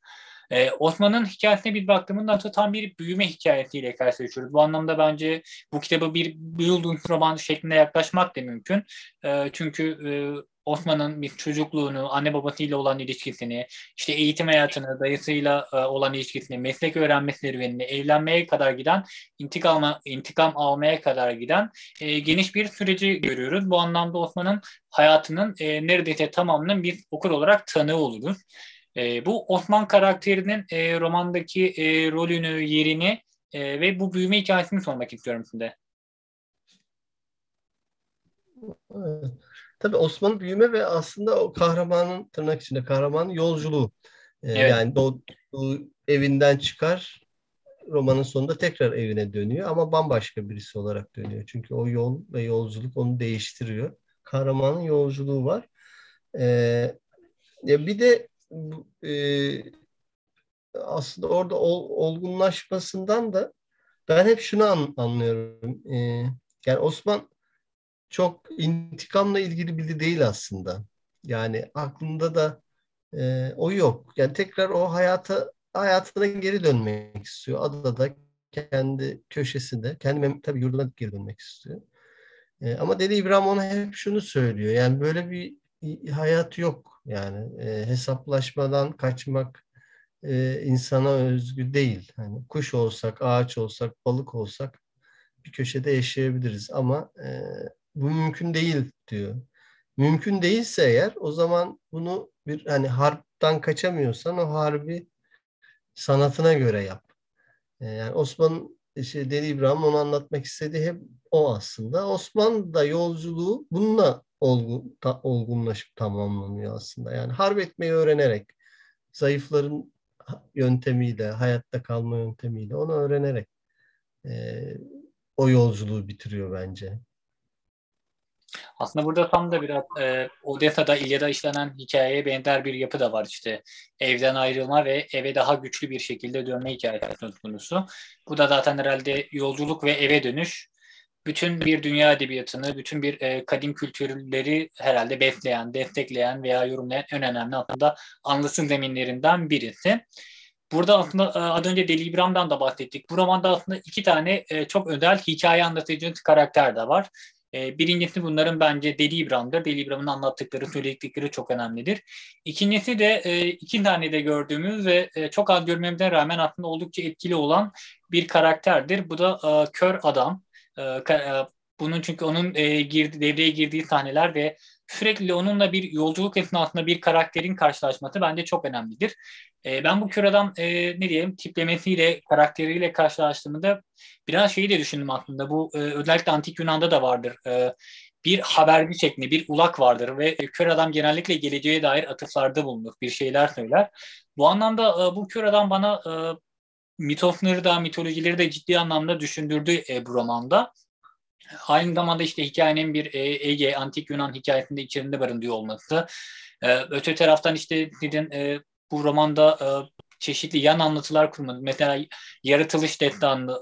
Osman'ın hikayesine bir baktığımızda aslında tam bir büyüme hikayesiyle karşılaşıyoruz. Bu anlamda bence bu kitabı bir building roman şeklinde yaklaşmak da mümkün. çünkü Osman'ın bir çocukluğunu, anne babasıyla olan ilişkisini, işte eğitim hayatını, dayısıyla e, olan ilişkisini, meslek öğrenme serüvenini, evlenmeye kadar giden, intikam, intikam almaya kadar giden e, geniş bir süreci görüyoruz. Bu anlamda Osman'ın hayatının e, neredeyse tamamının bir okur olarak tanığı oluruz. E, bu Osman karakterinin e, romandaki e, rolünü, yerini e, ve bu büyüme hikayesini sormak istiyorum size. Evet. Tabii Osman'ın büyüme ve aslında o kahramanın tırnak içinde kahramanın yolculuğu. Ee, evet. Yani doğduğu evinden çıkar romanın sonunda tekrar evine dönüyor ama bambaşka birisi olarak dönüyor. Çünkü o yol ve yolculuk onu değiştiriyor. Kahramanın yolculuğu var. Ee, ya bir de e, aslında orada ol, olgunlaşmasından da ben hep şunu an, anlıyorum. Ee, yani Osman çok intikamla ilgili biri değil aslında. Yani aklında da e, o yok. Yani tekrar o hayata hayatına geri dönmek istiyor. Adada kendi köşesinde, kendi tabii yurduna geri dönmek istiyor. E, ama Deli İbrahim ona hep şunu söylüyor. Yani böyle bir hayat yok. Yani e, hesaplaşmadan kaçmak e, insana özgü değil. Hani kuş olsak, ağaç olsak, balık olsak bir köşede yaşayabiliriz. Ama e, bu mümkün değil diyor. Mümkün değilse eğer o zaman bunu bir hani harptan kaçamıyorsan o harbi sanatına göre yap. Ee, yani Osman işte Deli İbrahim onu anlatmak istediği hep o aslında. Osman da yolculuğu bununla olgun, ta, olgunlaşıp tamamlanıyor aslında. Yani harp etmeyi öğrenerek, zayıfların yöntemiyle, hayatta kalma yöntemiyle onu öğrenerek e, o yolculuğu bitiriyor bence. Aslında burada tam da biraz e, Odessa'da İlyada işlenen hikayeye benzer bir yapı da var işte. Evden ayrılma ve eve daha güçlü bir şekilde dönme hikayesi söz konusu. Bu da zaten herhalde yolculuk ve eve dönüş. Bütün bir dünya edebiyatını, bütün bir e, kadim kültürleri herhalde besleyen, destekleyen veya yorumlayan en önemli aslında anlasın zeminlerinden birisi. Burada aslında e, az önce Deli İbrahim'den de bahsettik. Bu romanda aslında iki tane e, çok özel hikaye anlatıcı karakter de var. E, birincisi bunların bence Deli İbrahim'dir. Deli İbrahim'in anlattıkları, söyledikleri çok önemlidir. İkincisi de e, iki tane de gördüğümüz ve e, çok az görmemize rağmen aslında oldukça etkili olan bir karakterdir. Bu da e, kör adam. E, e, bunun çünkü onun e, girdi, devreye girdiği sahneler ve sürekli onunla bir yolculuk esnasında bir karakterin karşılaşması bence çok önemlidir. E, ben bu kör e, ne diyelim tiplemesiyle, karakteriyle karşılaştığımda biraz şeyi de düşündüm aslında. Bu e, özellikle antik Yunan'da da vardır. E, bir haberci şeklinde bir ulak vardır ve kör adam genellikle geleceğe dair atıflarda bulunur, bir şeyler söyler. Bu anlamda e, bu kör adam bana e, mitosları da mitolojileri de ciddi anlamda düşündürdü e, bu romanda. Aynı zamanda işte hikayenin bir e, Ege, Antik Yunan hikayesinde içerisinde barındırıyor olması. E, öte taraftan işte dedin e, bu romanda çeşitli yan anlatılar kurmadı. Mesela yaratılış destanını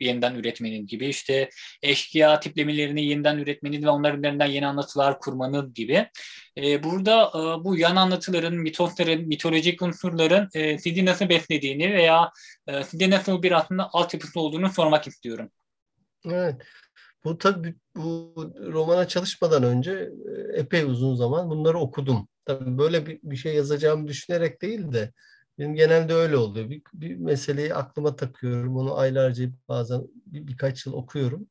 e, yeniden üretmenin gibi işte eşkıya tiplemelerini yeniden üretmenin ve onların üzerinden yeni anlatılar kurmanın gibi. Burada bu yan anlatıların, mitosların, mitolojik unsurların e, sizi nasıl beslediğini veya e, nasıl bir aslında altyapısı olduğunu sormak istiyorum. Evet. Bu tabii bu romana çalışmadan önce e, epey uzun zaman bunları okudum. Tabii böyle bir, bir şey yazacağımı düşünerek değil de benim genelde öyle oluyor. Bir, bir meseleyi aklıma takıyorum. Onu aylarca bazen bir, birkaç yıl okuyorum.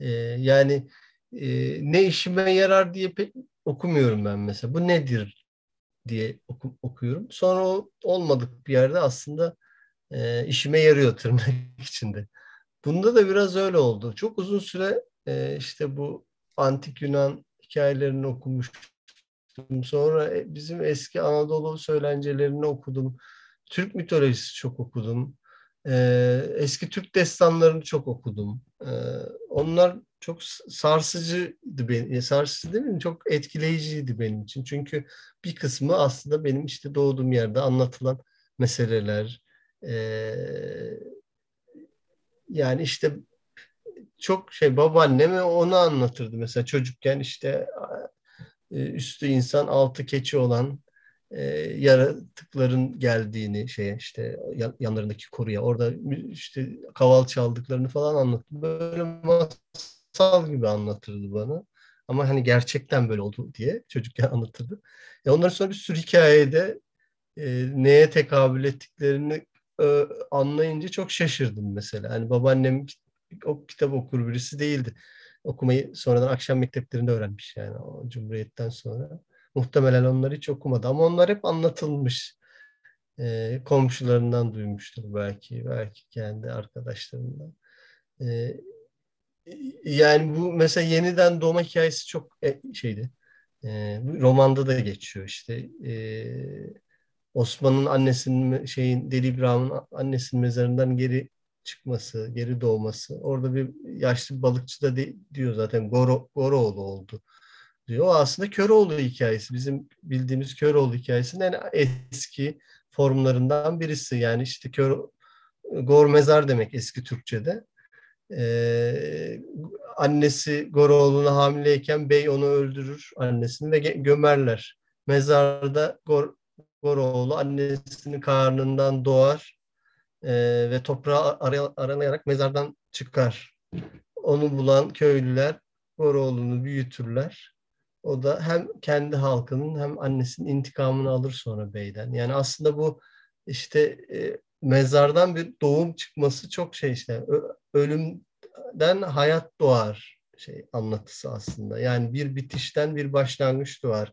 Ee, yani e, ne işime yarar diye pek okumuyorum ben mesela. Bu nedir diye oku, okuyorum. Sonra o olmadık bir yerde aslında e, işime yarıyor tırnak içinde. Bunda da biraz öyle oldu. Çok uzun süre e, işte bu antik Yunan hikayelerini okumuştum. Sonra e, bizim eski Anadolu söylencelerini okudum. Türk mitolojisi çok okudum. Ee, eski Türk destanlarını çok okudum. Ee, onlar çok sarsıcıydı benim, sarsıcı değil mi? Çok etkileyiciydi benim için. Çünkü bir kısmı aslında benim işte doğduğum yerde anlatılan meseleler. Ee, yani işte çok şey babaanneme onu anlatırdı mesela çocukken işte e, üstü insan altı keçi olan e, yaratıkların geldiğini şeye işte yanlarındaki koruya orada işte kaval çaldıklarını falan anlattı. Böyle masal gibi anlatırdı bana. Ama hani gerçekten böyle oldu diye çocukken (laughs) anlatırdı. E ondan sonra bir sürü hikayede e, neye tekabül ettiklerini e, anlayınca çok şaşırdım mesela. Hani babaannem o kitap okur birisi değildi. Okumayı sonradan akşam mekteplerinde öğrenmiş yani o Cumhuriyet'ten sonra. Muhtemelen onlar hiç okumadı ama onlar hep anlatılmış. E, komşularından duymuştur belki, belki kendi arkadaşlarından. E, yani bu mesela yeniden doğma hikayesi çok e, şeydi. E, romanda da geçiyor işte. E, Osman'ın annesinin şeyin Deli İbrahim'in annesinin mezarından geri çıkması, geri doğması. Orada bir yaşlı balıkçı da de, diyor zaten Goro, Goroğlu oldu diyor. O aslında Köroğlu hikayesi. Bizim bildiğimiz Köroğlu hikayesinin en eski formlarından birisi. Yani işte Kör, Gor mezar demek eski Türkçe'de. Ee, annesi Goroğlu'na hamileyken bey onu öldürür annesini ve gömerler. Mezarda Gor, Goroğlu annesinin karnından doğar e, ve toprağa aranayarak mezardan çıkar. Onu bulan köylüler Goroğlu'nu büyütürler. O da hem kendi halkının hem annesinin intikamını alır sonra beyden. Yani aslında bu işte e, mezardan bir doğum çıkması çok şey işte ölümden hayat doğar şey anlatısı aslında. Yani bir bitişten bir başlangıç doğar.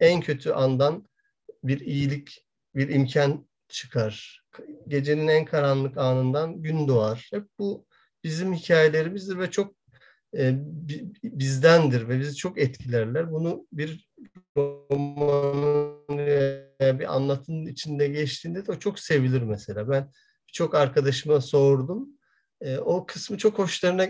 En kötü andan bir iyilik, bir imkan çıkar. Gecenin en karanlık anından gün doğar. Hep bu bizim hikayelerimizdir ve çok e, bizdendir ve bizi çok etkilerler. Bunu bir romanın bir anlatının içinde geçtiğinde de o çok sevilir mesela. Ben çok arkadaşıma sordum. E, o kısmı çok hoşlarına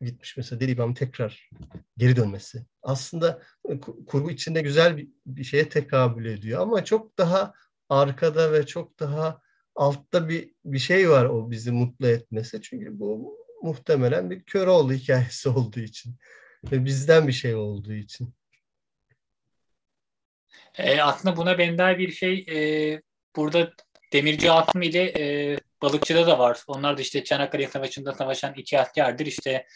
gitmiş mesela Deli İbrahim tekrar geri dönmesi. Aslında e, kurgu içinde güzel bir, bir şeye tekabül ediyor ama çok daha arkada ve çok daha altta bir bir şey var o bizi mutlu etmesi. Çünkü bu muhtemelen bir Köroğlu hikayesi (laughs) olduğu için ve bizden bir şey olduğu için. E, aslında buna benzer bir şey e, burada Demirci Hatun ile e, Balıkçı'da da var. Onlar da işte Çanakkale Savaşı'nda savaşan iki askerdir. İşte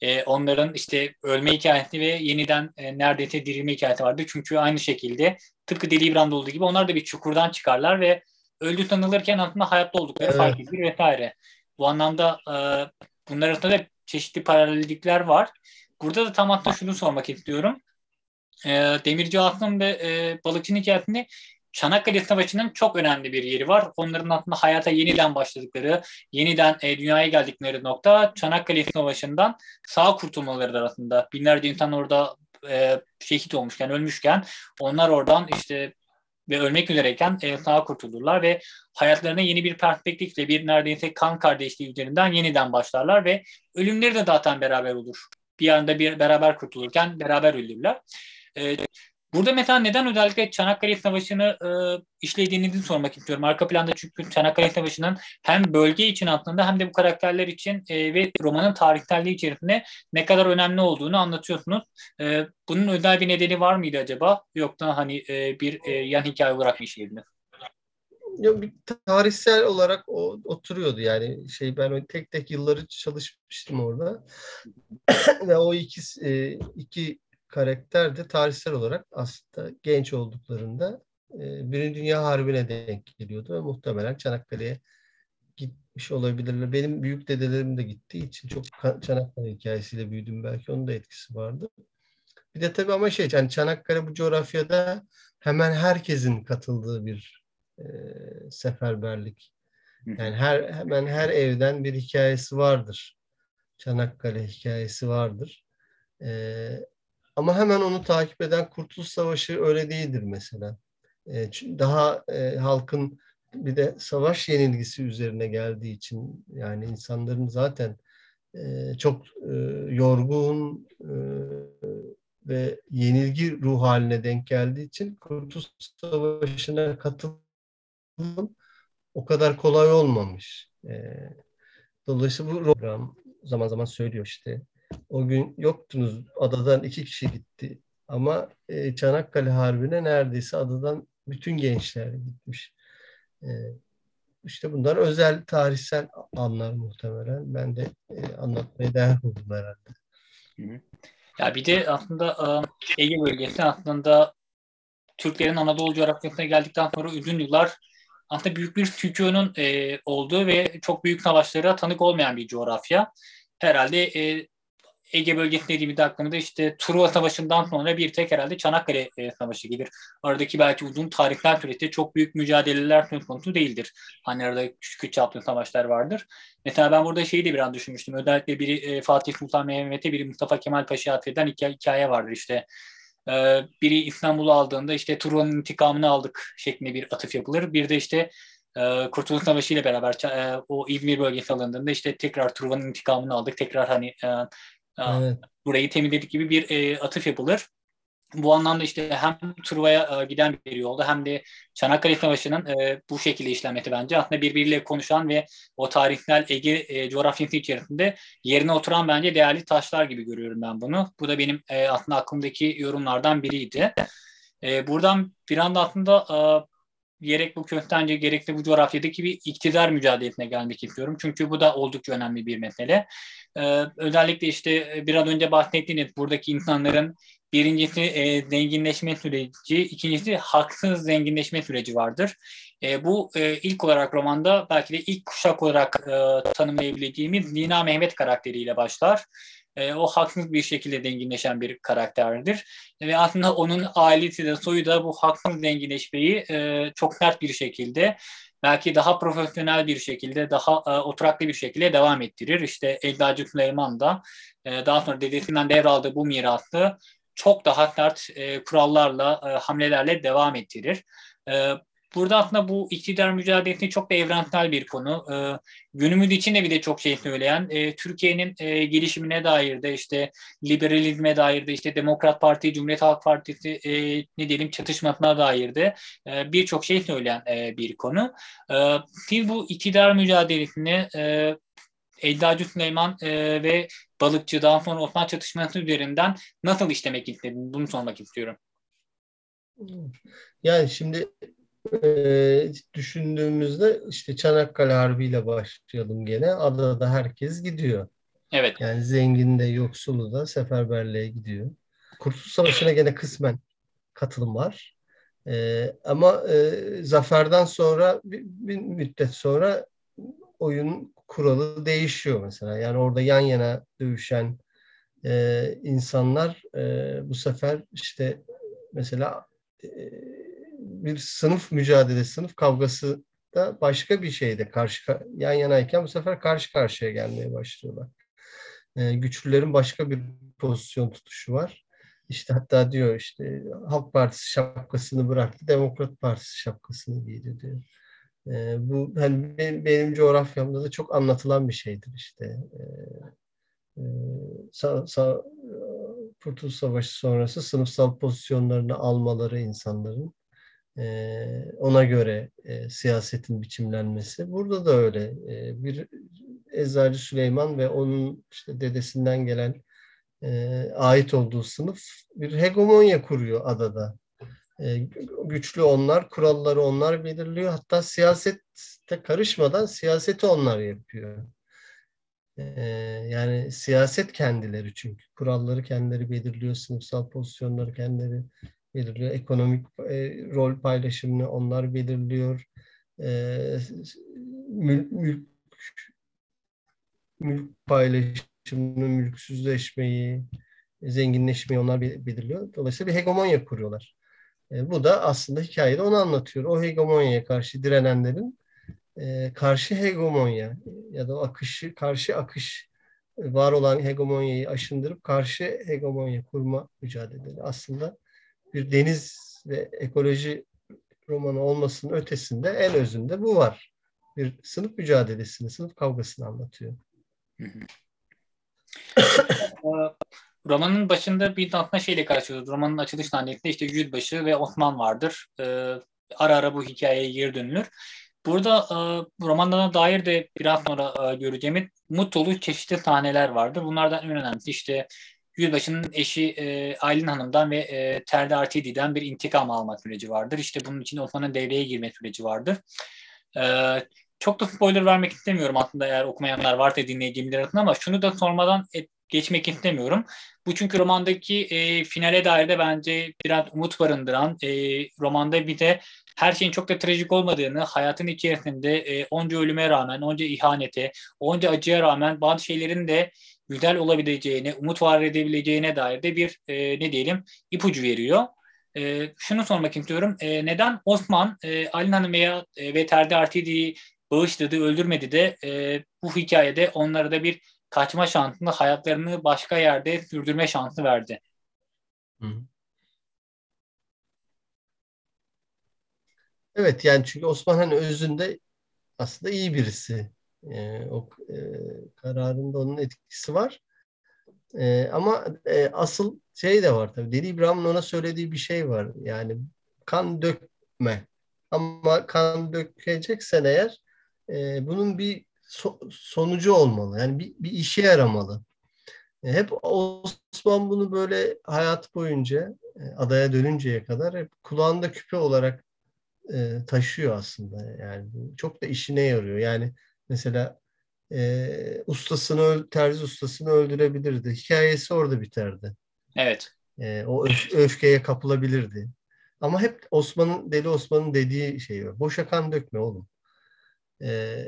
e, onların işte ölme hikayesi ve yeniden e, neredeyse dirilme hikayesi vardı. Çünkü aynı şekilde tıpkı Deli İbrahim'de olduğu gibi onlar da bir çukurdan çıkarlar ve öldü sanılırken aslında hayatta oldukları evet. fark edilir vesaire. Bu anlamda e, bunlar arasında da çeşitli paralellikler var. Burada da tam hatta şunu sormak istiyorum. E, Demirci Asım ve e, Balıkçı'nın hikayesinde Çanakkale Savaşı'nın çok önemli bir yeri var. Onların aslında hayata yeniden başladıkları, yeniden e, dünyaya geldikleri nokta Çanakkale Savaşı'ndan sağ kurtulmaları arasında. Binlerce insan orada e, şehit olmuşken, ölmüşken onlar oradan işte ve ölmek üzereyken e, sağ kurtulurlar ve hayatlarına yeni bir perspektifle bir neredeyse kan kardeşliği üzerinden yeniden başlarlar ve ölümleri de zaten beraber olur. Bir anda bir beraber kurtulurken beraber ölürler. E, Burada mesela neden özellikle Çanakkale Savaşı'nı e, işlediğinizi sormak istiyorum. Arka planda çünkü Çanakkale Savaşı'nın hem bölge için aslında hem de bu karakterler için e, ve romanın tarihselliği içerisinde ne kadar önemli olduğunu anlatıyorsunuz. E, bunun özel bir nedeni var mıydı acaba? Yoksa hani e, bir e, yan hikaye olarak mı işlediniz? Bir tarihsel olarak o oturuyordu yani şey ben tek tek yılları çalışmıştım orada (clears throat) ve o iki e, iki karakter de tarihsel olarak aslında genç olduklarında e, Birinci Dünya Harbi'ne denk geliyordu ve muhtemelen Çanakkale'ye gitmiş olabilirler. Benim büyük dedelerim de gittiği için çok Çanakkale hikayesiyle büyüdüm belki onun da etkisi vardı. Bir de tabii ama şey yani Çanakkale bu coğrafyada hemen herkesin katıldığı bir e, seferberlik. Yani her hemen her evden bir hikayesi vardır. Çanakkale hikayesi vardır. E, ama hemen onu takip eden Kurtuluş Savaşı öyle değildir mesela. E, daha e, halkın bir de savaş yenilgisi üzerine geldiği için yani insanların zaten e, çok e, yorgun ve yenilgi ruh haline denk geldiği için Kurtuluş Savaşı'na katılım o kadar kolay olmamış. Dolayısıyla bu program zaman zaman söylüyor işte o gün yoktunuz. Adadan iki kişi gitti. Ama e, Çanakkale Harbi'ne neredeyse adadan bütün gençler gitmiş. E, işte bunlar özel tarihsel anlar muhtemelen. Ben de e, anlatmaya değer buldum herhalde. Ya bir de aslında e, Ege bölgesi aslında Türklerin Anadolu coğrafyasına geldikten sonra uzun yıllar aslında büyük bir tükünün e, olduğu ve çok büyük savaşlara tanık olmayan bir coğrafya. Herhalde e, Ege bölgesi dediğimde aklımda işte Truva Savaşı'ndan sonra bir tek herhalde Çanakkale e, Savaşı gelir. Aradaki belki uzun tarihler süreçte çok büyük mücadeleler söz konusu değildir. Hani arada küçük çaplı savaşlar vardır. Mesela ben burada şeyi de biraz düşünmüştüm. Özellikle biri e, Fatih Sultan Mehmet'e biri Mustafa Kemal Paşa'ya atfedilen hikaye, vardır işte. E, biri İstanbul'u aldığında işte Truva'nın intikamını aldık şeklinde bir atıf yapılır. Bir de işte Kurtuluş Savaşı ile beraber o İzmir bölgesi alındığında işte tekrar Truva'nın intikamını aldık. Tekrar hani Evet. Burayı temizledik gibi bir e, atıf yapılır. Bu anlamda işte hem Truva'ya e, giden bir yolda hem de Çanakkale Savaşı'nın e, bu şekilde işlenmesi bence aslında birbiriyle konuşan ve o tarihsel Ege e, coğrafyası içerisinde yerine oturan bence değerli taşlar gibi görüyorum ben bunu. Bu da benim e, aslında aklımdaki yorumlardan biriydi. E, buradan bir anda aslında e, gerek bu köftence gerekli bu coğrafyadaki bir iktidar mücadelesine gelmek istiyorum. Çünkü bu da oldukça önemli bir mesele. Ee, özellikle işte e, biraz önce bahsettiğiniz buradaki insanların birincisi e, zenginleşme süreci, ikincisi haksız zenginleşme süreci vardır. E, bu e, ilk olarak romanda belki de ilk kuşak olarak e, tanımlayabileceğimiz Lina Mehmet karakteriyle başlar e, o haksız bir şekilde zenginleşen bir karakterdir. Ve aslında onun ailesi de soyu da bu haksız zenginleşmeyi e, çok sert bir şekilde belki daha profesyonel bir şekilde, daha e, oturaklı bir şekilde devam ettirir. İşte Eczacı Süleyman da e, daha sonra dedesinden devraldığı bu mirası çok daha sert e, kurallarla, e, hamlelerle devam ettirir. E, Burada aslında bu iktidar mücadelesi çok da evrensel bir konu. E, günümüz için de bir de çok şey söyleyen, e, Türkiye'nin e, gelişimine dair de işte liberalizme dair de işte Demokrat Parti, Cumhuriyet Halk Partisi e, ne diyelim çatışmasına dair de e, birçok şey söyleyen e, bir konu. E, siz bu iktidar mücadelesini e, Eczacı Süleyman e, ve Balıkçı daha sonra Osman çatışması üzerinden nasıl işlemek istedin? Bunu sormak istiyorum. Yani şimdi e, düşündüğümüzde işte Çanakkale Harbi ile başlayalım gene. Adada herkes gidiyor. Evet. Yani zengin de yoksulu da seferberliğe gidiyor. Kurtuluş Savaşı'na gene kısmen katılım var. E, ama e, zaferden sonra bir, bir müddet sonra oyun kuralı değişiyor mesela. Yani orada yan yana dövüşen e, insanlar e, bu sefer işte mesela e, bir sınıf mücadelesi, sınıf kavgası da başka bir şeyde karşı yan yanayken bu sefer karşı karşıya gelmeye başlıyorlar. E, güçlülerin başka bir pozisyon tutuşu var. İşte hatta diyor işte Halk Partisi şapkasını bıraktı, Demokrat Partisi şapkasını giydi diyor. E, bu hani benim, benim coğrafyamda da çok anlatılan bir şeydir işte. E, e, sa, sa, Savaşı sonrası sınıfsal pozisyonlarını almaları insanların e, ona göre e, siyasetin biçimlenmesi. Burada da öyle. E, bir Eczacı Süleyman ve onun işte dedesinden gelen e, ait olduğu sınıf bir hegemonya kuruyor adada. E, güçlü onlar, kuralları onlar belirliyor. Hatta siyasette karışmadan siyaseti onlar yapıyor. Yani siyaset kendileri çünkü. Kuralları kendileri belirliyor, sınıfsal pozisyonları kendileri belirliyor. Ekonomik e, rol paylaşımını onlar belirliyor. E, mülk, mülk, mülk paylaşımını, mülksüzleşmeyi, zenginleşmeyi onlar belirliyor. Dolayısıyla bir hegemonya kuruyorlar. E, bu da aslında hikayede onu anlatıyor. O hegemonyaya karşı direnenlerin e, karşı hegemonya ya da akışı, karşı akış var olan hegemonyayı aşındırıp karşı hegemonya kurma mücadeleleri. Aslında bir deniz ve ekoloji romanı olmasının ötesinde en özünde bu var. Bir sınıf mücadelesini, sınıf kavgasını anlatıyor. Romanın başında bir aslında şeyle karşılıyoruz. Romanın açılış sahnetinde işte Yüzbaşı ve Osman vardır. Ee, ara ara bu hikayeye geri dönülür. Burada e, romanlarına dair de biraz sonra e, göreceğimiz mutlu çeşitli sahneler vardır. Bunlardan en önemlisi işte Yüzbaşı'nın eşi e, Aylin Hanım'dan ve e, Terdi Artidi'den bir intikam alma süreci vardır. İşte bunun için Osman'ın devreye girme süreci vardır. E, çok da spoiler vermek istemiyorum aslında eğer okumayanlar varsa dinleyiciler arasında ama şunu da sormadan et, geçmek istemiyorum. Bu çünkü romandaki e, finale dair de bence biraz umut barındıran, e, romanda bir de her şeyin çok da trajik olmadığını, hayatın içerisinde e, onca ölüme rağmen, onca ihanete, onca acıya rağmen bazı şeylerin de güzel olabileceğine, umut var edebileceğine dair de bir e, ne diyelim ipucu veriyor. E, şunu sormak istiyorum. E, neden Osman e, Alin Hanım veya e, ve Terdi Artidi'yi bağışladı, öldürmedi de e, bu hikayede onlara da bir kaçma şansını, hayatlarını başka yerde sürdürme şansı verdi? Evet yani çünkü Osman hani özünde aslında iyi birisi. E, o e, kararında onun etkisi var. E, ama e, asıl şey de var tabii. Deli İbrahim'in ona söylediği bir şey var. Yani kan dökme. Ama kan dökeceksen eğer e, bunun bir so, sonucu olmalı. Yani bir, bir işe yaramalı. E, hep Osman bunu böyle hayat boyunca e, adaya dönünceye kadar hep kulağında küpe olarak e, taşıyor aslında. Yani çok da işine yarıyor. Yani mesela e, ustasını terzi ustasını öldürebilirdi. Hikayesi orada biterdi. Evet. E, o öf, öfkeye kapılabilirdi. Ama hep Osman'ın Deli Osman'ın dediği şey var. Boşa kan dökme oğlum. E,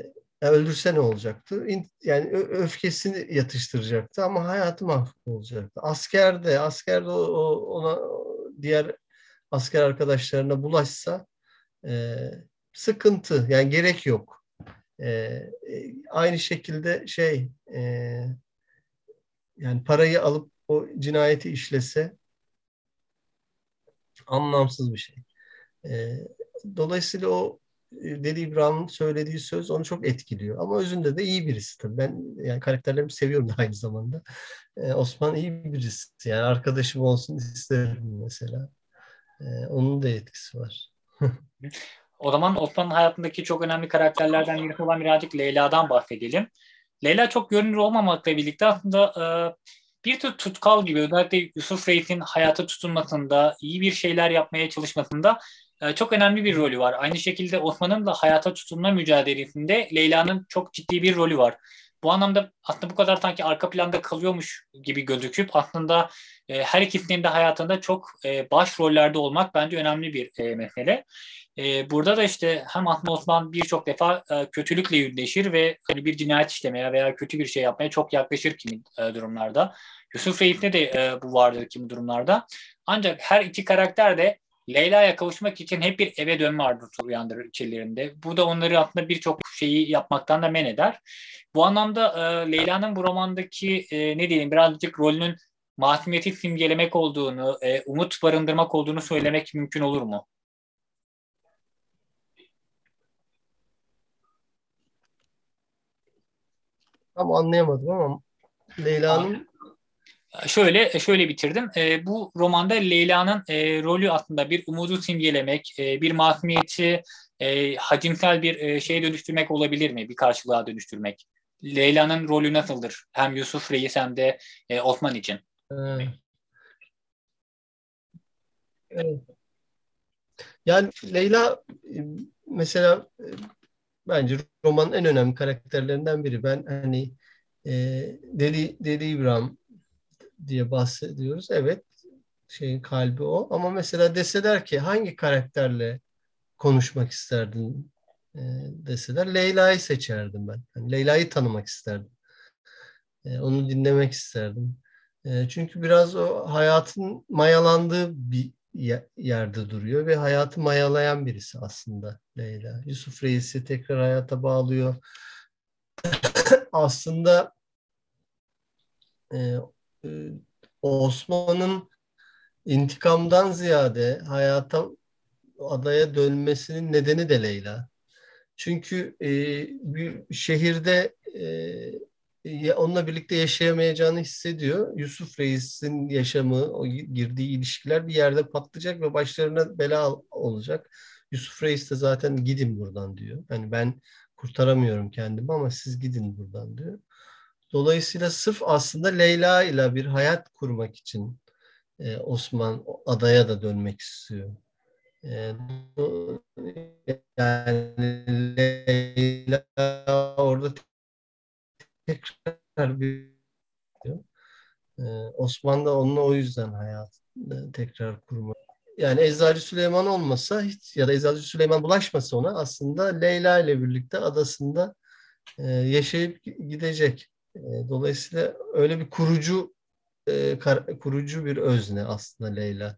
öldürse ne olacaktı? Yani öfkesini yatıştıracaktı ama hayatı mahvolacaktı. Askerde, askerde o, o, ona diğer asker arkadaşlarına bulaşsa e, sıkıntı. Yani gerek yok. E, e, aynı şekilde şey e, yani parayı alıp o cinayeti işlese anlamsız bir şey. E, dolayısıyla o e, Deli İbrahim'in söylediği söz onu çok etkiliyor. Ama özünde de iyi birisi tabii. Ben yani karakterlerimi seviyorum da aynı zamanda. Ee, Osman iyi birisi. Yani arkadaşım olsun isterim mesela. Ee, onun da etkisi var. (laughs) o zaman Osman'ın hayatındaki çok önemli karakterlerden biri olan birazcık Leyla'dan bahsedelim. Leyla çok görünür olmamakla birlikte aslında e, bir tür tutkal gibi özellikle Yusuf Reis'in hayata tutunmasında, iyi bir şeyler yapmaya çalışmasında e, çok önemli bir rolü var. Aynı şekilde Osman'ın da hayata tutunma mücadelesinde Leyla'nın çok ciddi bir rolü var. Bu anlamda aslında bu kadar sanki arka planda kalıyormuş gibi gözüküp aslında e, her ikisinin de hayatında çok e, baş rollerde olmak bence önemli bir e, mesele. E, burada da işte hem Ahmet Osman birçok defa e, kötülükle yüzleşir ve hani bir cinayet işlemeye veya kötü bir şey yapmaya çok yaklaşır kimi e, durumlarda. Yusuf Reis'te de e, bu vardır kimi durumlarda. Ancak her iki karakter de Leyla'ya kavuşmak için hep bir eve dönme arzusu uyandırır içlerinde. Bu da onları aslında birçok şeyi yapmaktan da men eder. Bu anlamda e, Leyla'nın bu romandaki e, ne diyelim birazcık rolünün masumiyeti simgelemek olduğunu, e, umut barındırmak olduğunu söylemek mümkün olur mu? Tam anlayamadım ama Leyla'nın Şöyle şöyle bitirdim. E, bu romanda Leyla'nın e, rolü aslında bir umudu simgelemek, e, bir masumiyeti e, hacimsel bir e, şeye dönüştürmek olabilir mi? Bir karşılığa dönüştürmek. Leyla'nın rolü nasıldır? Hem Yusuf Reis hem de e, Osman için. Evet. Yani Leyla e, mesela e, bence romanın en önemli karakterlerinden biri. Ben hani e, Deli, Deli İbrahim diye bahsediyoruz. Evet şeyin kalbi o. Ama mesela deseler ki hangi karakterle konuşmak isterdin e, deseler Leyla'yı seçerdim ben. Yani Leyla'yı tanımak isterdim. E, onu dinlemek isterdim. E, çünkü biraz o hayatın mayalandığı bir yerde duruyor ve hayatı mayalayan birisi aslında Leyla. Yusuf Reis'i tekrar hayata bağlıyor. (coughs) aslında e, Osman'ın intikamdan ziyade hayata adaya dönmesinin nedeni de Leyla. Çünkü e, bir şehirde e, onunla birlikte yaşayamayacağını hissediyor. Yusuf Reis'in yaşamı, o girdiği ilişkiler bir yerde patlayacak ve başlarına bela olacak. Yusuf Reis de zaten gidin buradan diyor. Yani ben kurtaramıyorum kendimi ama siz gidin buradan diyor. Dolayısıyla sırf aslında Leyla ile bir hayat kurmak için e, Osman adaya da dönmek istiyor. E, yani Leyla orada tekrar bir e, Osman da onunla o yüzden hayat tekrar kurmak. Yani Eczacı Süleyman olmasa hiç ya da Eczacı Süleyman bulaşmasa ona aslında Leyla ile birlikte adasında e, yaşayıp gidecek. E, dolayısıyla öyle bir kurucu e, kurucu bir özne aslında Leyla.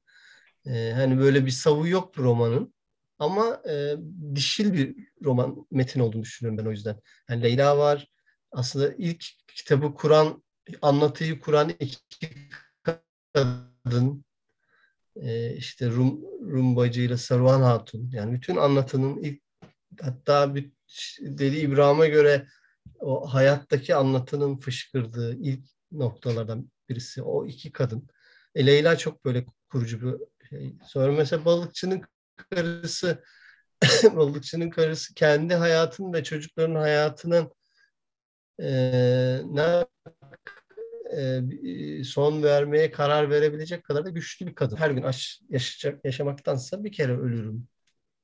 E, hani böyle bir savu yok romanın. Ama e, dişil bir roman metin olduğunu düşünüyorum ben o yüzden. Yani Leyla var. Aslında ilk kitabı kuran, anlatıyı kuran iki kadın e, işte Rum, Rum bacıyla Saruhan Hatun. Yani bütün anlatının ilk hatta bir Deli İbrahim'e göre o hayattaki anlatının fışkırdığı ilk noktalardan birisi o iki kadın. E, Leyla çok böyle kurucu bir şey. Sonra mesela balıkçının karısı (laughs) balıkçının karısı kendi hayatının ve çocukların hayatının e, ne e, son vermeye karar verebilecek kadar da güçlü bir kadın. Her gün aş, yaşayacak, yaşamaktansa bir kere ölürüm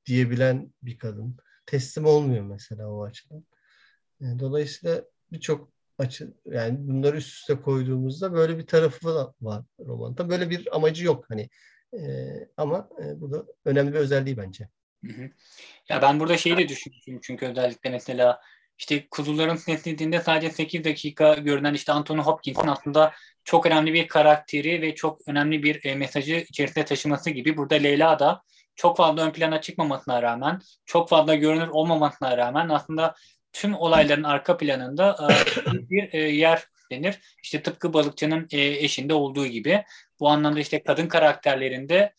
diyebilen bir kadın. Teslim olmuyor mesela o açıdan. Yani dolayısıyla birçok açı yani bunları üst üste koyduğumuzda böyle bir tarafı da var romanda. Böyle bir amacı yok hani e, ama e, bu da önemli bir özelliği bence. Hı hı. Ya ben burada şeyi de düşünüyorum çünkü özellikle mesela işte kuzuların neslediğinde sadece 8 dakika görünen işte Anthony Hopkins'in aslında çok önemli bir karakteri ve çok önemli bir e, mesajı içerisinde taşıması gibi burada Leyla da çok fazla ön plana çıkmamasına rağmen, çok fazla görünür olmamasına rağmen aslında tüm olayların arka planında e, (laughs) bir e, yer denir. İşte tıpkı balıkçının e, eşinde olduğu gibi. Bu anlamda işte kadın karakterlerinde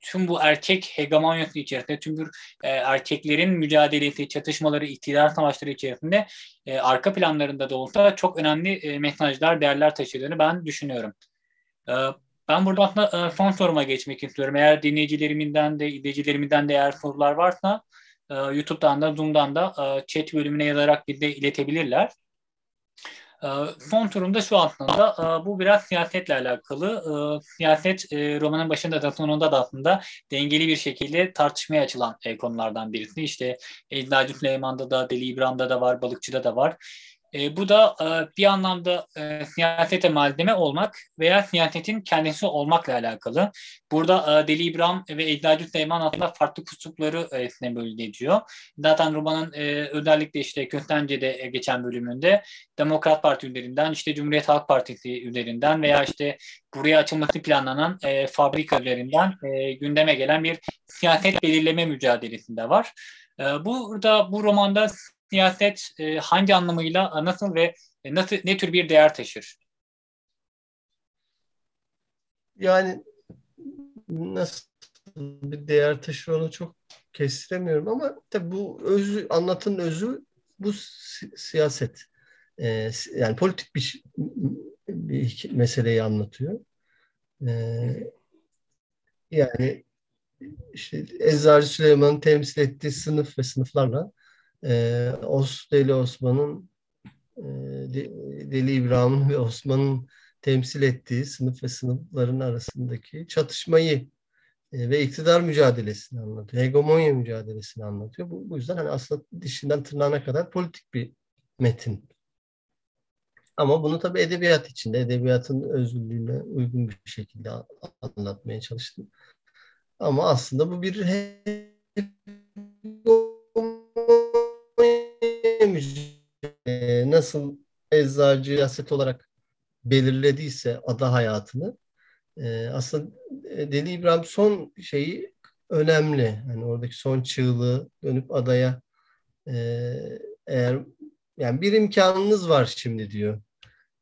tüm bu erkek hegemonyası içerisinde, tüm bu erkeklerin mücadelesi, çatışmaları, iktidar savaşları içerisinde arka planlarında da olsa çok önemli mesajlar, değerler taşıdığını ben düşünüyorum. Ben burada aslında son soruma geçmek istiyorum. Eğer dinleyicilerimden de, izleyicilerimden de eğer sorular varsa e, YouTube'dan da Zoom'dan da e, chat bölümüne yazarak bize iletebilirler. E, son turumda şu aslında e, bu biraz siyasetle alakalı. E, siyaset e, romanın başında da sonunda da aslında dengeli bir şekilde tartışmaya açılan e, konulardan birisi. İşte Eczacı Süleyman'da da, Deli İbrahim'de de var, Balıkçı'da da var. E, bu da e, bir anlamda e, siyasete malzeme olmak veya siyasetin kendisi olmakla alakalı. Burada e, Deli İbrahim ve Eczacı Süleyman aslında farklı kutupları e, sembolize ediyor. Zaten romanın e, özellikle işte Köstence'de geçen bölümünde Demokrat Parti üzerinden, işte Cumhuriyet Halk Partisi üzerinden veya işte buraya açılması planlanan e, fabrika üzerinden e, gündeme gelen bir siyaset belirleme mücadelesinde var. E, burada bu romanda siyaset e, hangi anlamıyla nasıl ve nasıl ne tür bir değer taşır? yani nasıl bir değer taşır onu çok kestiremiyorum ama tabii bu özü, anlatının özü bu si- siyaset. Ee, yani politik bir, bir meseleyi anlatıyor. Ee, yani işte Eczacı Süleyman'ın temsil ettiği sınıf ve sınıflarla e, Os, Deli Osman'ın e, Deli İbrahim'in ve Osman'ın temsil ettiği sınıf ve sınıfların arasındaki çatışmayı e, ve iktidar mücadelesini anlatıyor. Hegemonya mücadelesini anlatıyor. Bu, bu yüzden hani aslında dişinden tırnağına kadar politik bir metin. Ama bunu tabii edebiyat içinde, edebiyatın özgürlüğüne uygun bir şekilde anlatmaya çalıştım. Ama aslında bu bir nasıl eczacı yaset olarak belirlediyse ada hayatını aslında Deli İbrahim son şeyi önemli. Yani oradaki son çığlığı dönüp adaya eğer yani bir imkanınız var şimdi diyor.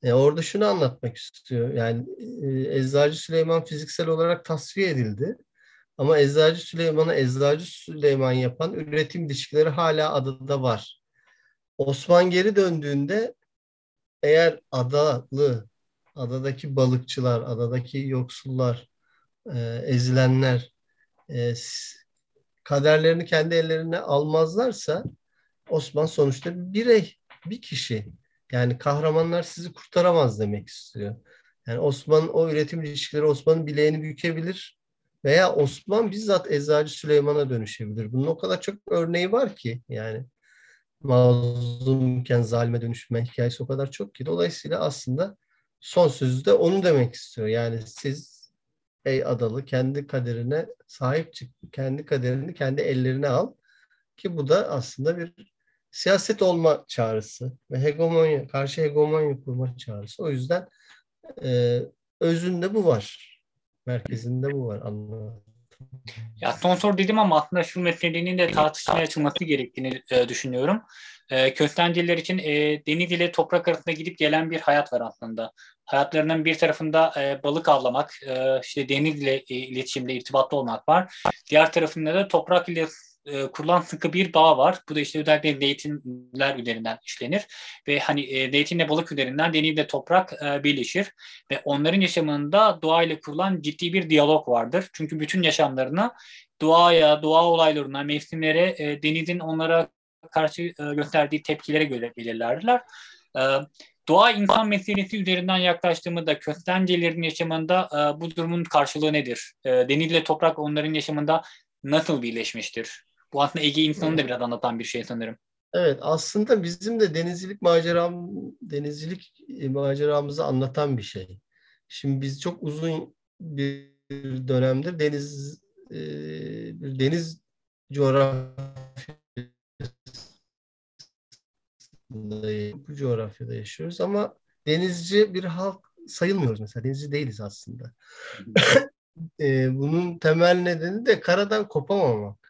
E, orada şunu anlatmak istiyor. Yani e, Eczacı Süleyman fiziksel olarak tasfiye edildi. Ama Eczacı Süleyman'ı Eczacı Süleyman yapan üretim ilişkileri hala adada var. Osman geri döndüğünde eğer adalı, adadaki balıkçılar, adadaki yoksullar, e, ezilenler e, kaderlerini kendi ellerine almazlarsa Osman sonuçta bir birey, bir kişi. Yani kahramanlar sizi kurtaramaz demek istiyor. Yani Osman o üretim ilişkileri Osman'ın bileğini bükebilir veya Osman bizzat Eczacı Süleyman'a dönüşebilir. Bunun o kadar çok örneği var ki yani mazlumken zalime dönüşme hikayesi o kadar çok ki. Dolayısıyla aslında son sözde onu demek istiyor. Yani siz ey adalı kendi kaderine sahip çık. Kendi kaderini kendi ellerine al. Ki bu da aslında bir siyaset olma çağrısı ve hegemonya, karşı hegemonya kurma çağrısı. O yüzden e, özünde bu var. Merkezinde bu var anlamı. Ya son soru dedim ama aslında şu meselenin de tartışmaya açılması gerektiğini e, düşünüyorum. E, köstenciler için e, deniz ile toprak arasında gidip gelen bir hayat var aslında. Hayatlarının bir tarafında e, balık avlamak, e, işte deniz ile e, iletişimde, irtibatlı olmak var. Diğer tarafında da toprak ile e, kurulan sıkı bir bağ var. Bu da işte özellikle zeytinler üzerinden işlenir. Ve hani e, zeytinle balık üzerinden denizle toprak e, birleşir. Ve onların yaşamında doğayla kurulan ciddi bir diyalog vardır. Çünkü bütün yaşamlarını doğaya, doğa olaylarına, mevsimlere, e, denizin onlara karşı e, gösterdiği tepkilere göre belirlerler. E, doğa insan meselesi üzerinden yaklaştığımızda köstencelerin yaşamında e, bu durumun karşılığı nedir? E, denizle toprak onların yaşamında nasıl birleşmiştir? Bu aslında Ege insanı da biraz anlatan bir şey sanırım. Evet aslında bizim de denizcilik maceram denizcilik maceramızı anlatan bir şey. Şimdi biz çok uzun bir dönemdir deniz e, bir deniz coğrafyasında bu coğrafyada yaşıyoruz ama denizci bir halk sayılmıyoruz mesela denizci değiliz aslında. (laughs) e, bunun temel nedeni de karadan kopamamak.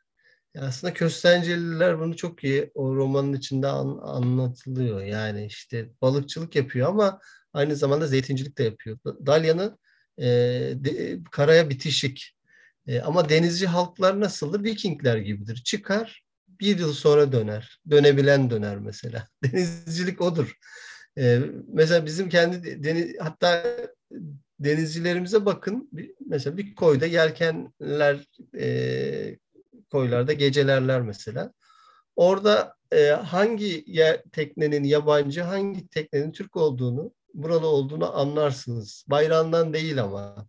Aslında Köstenceliler bunu çok iyi o romanın içinde an, anlatılıyor. Yani işte balıkçılık yapıyor ama aynı zamanda zeytincilik de yapıyor. Dalyan'ın e, de, karaya bitişik. E, ama denizci halklar nasıldır? Vikingler gibidir. Çıkar bir yıl sonra döner. Dönebilen döner mesela. (laughs) Denizcilik odur. E, mesela bizim kendi deniz, hatta denizcilerimize bakın. Mesela bir koyda yelkenler e, koylarda gecelerler mesela. Orada e, hangi yer, teknenin yabancı, hangi teknenin Türk olduğunu, buralı olduğunu anlarsınız. Bayrağından değil ama.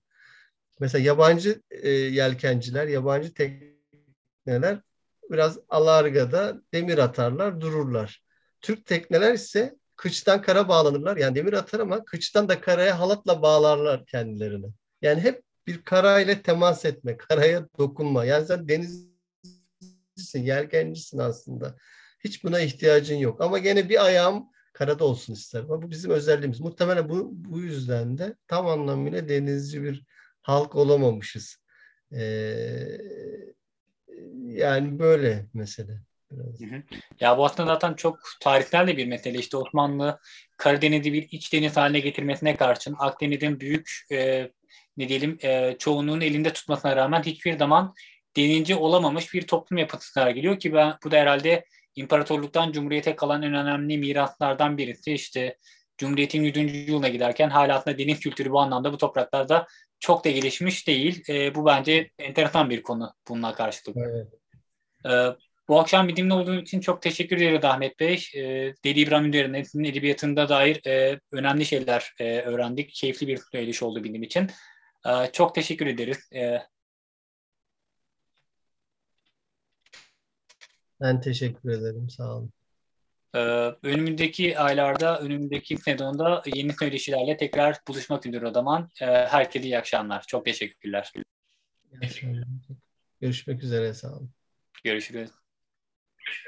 Mesela yabancı e, yelkenciler, yabancı tekneler biraz alargada demir atarlar, dururlar. Türk tekneler ise kıçtan kara bağlanırlar. Yani demir atar ama kıçtan da karaya halatla bağlarlar kendilerini. Yani hep bir karayla temas etme, karaya dokunma. Yani sen deniz denizcisin, yelkencisin aslında. Hiç buna ihtiyacın yok. Ama gene bir ayağım karada olsun isterim. Ama bu bizim özelliğimiz. Muhtemelen bu, bu yüzden de tam anlamıyla denizci bir halk olamamışız. Ee, yani böyle mesele. Ya bu aslında zaten çok tarihsel de bir mesele. İşte Osmanlı Karadeniz'i bir iç deniz haline getirmesine karşın Akdeniz'in büyük e, ne diyelim e, çoğunluğun elinde tutmasına rağmen hiçbir zaman denince olamamış bir toplum yapısı sergiliyor ki ben bu da herhalde imparatorluktan cumhuriyete kalan en önemli miraslardan birisi. İşte Cumhuriyet'in 100. yılına giderken hala aslında deniz kültürü bu anlamda bu topraklarda çok da gelişmiş değil. E, bu bence enteresan bir konu bununla karşılık. Evet. E, bu akşam bizimle olduğunuz için çok teşekkür ederim Ahmet Bey. E, Deli İbrahim Ünder'in edebiyatında dair e, önemli şeyler e, öğrendik. Keyifli bir söyleşi oldu benim için. E, çok teşekkür ederiz. E, ben teşekkür ederim. Sağ olun. Ee, önümüzdeki aylarda, önümüzdeki sezonda yeni söyleşilerle tekrar buluşmak üzere o zaman. Ee, herkese iyi akşamlar. Çok teşekkürler. Görüşmek üzere. Sağ olun. Görüşürüz.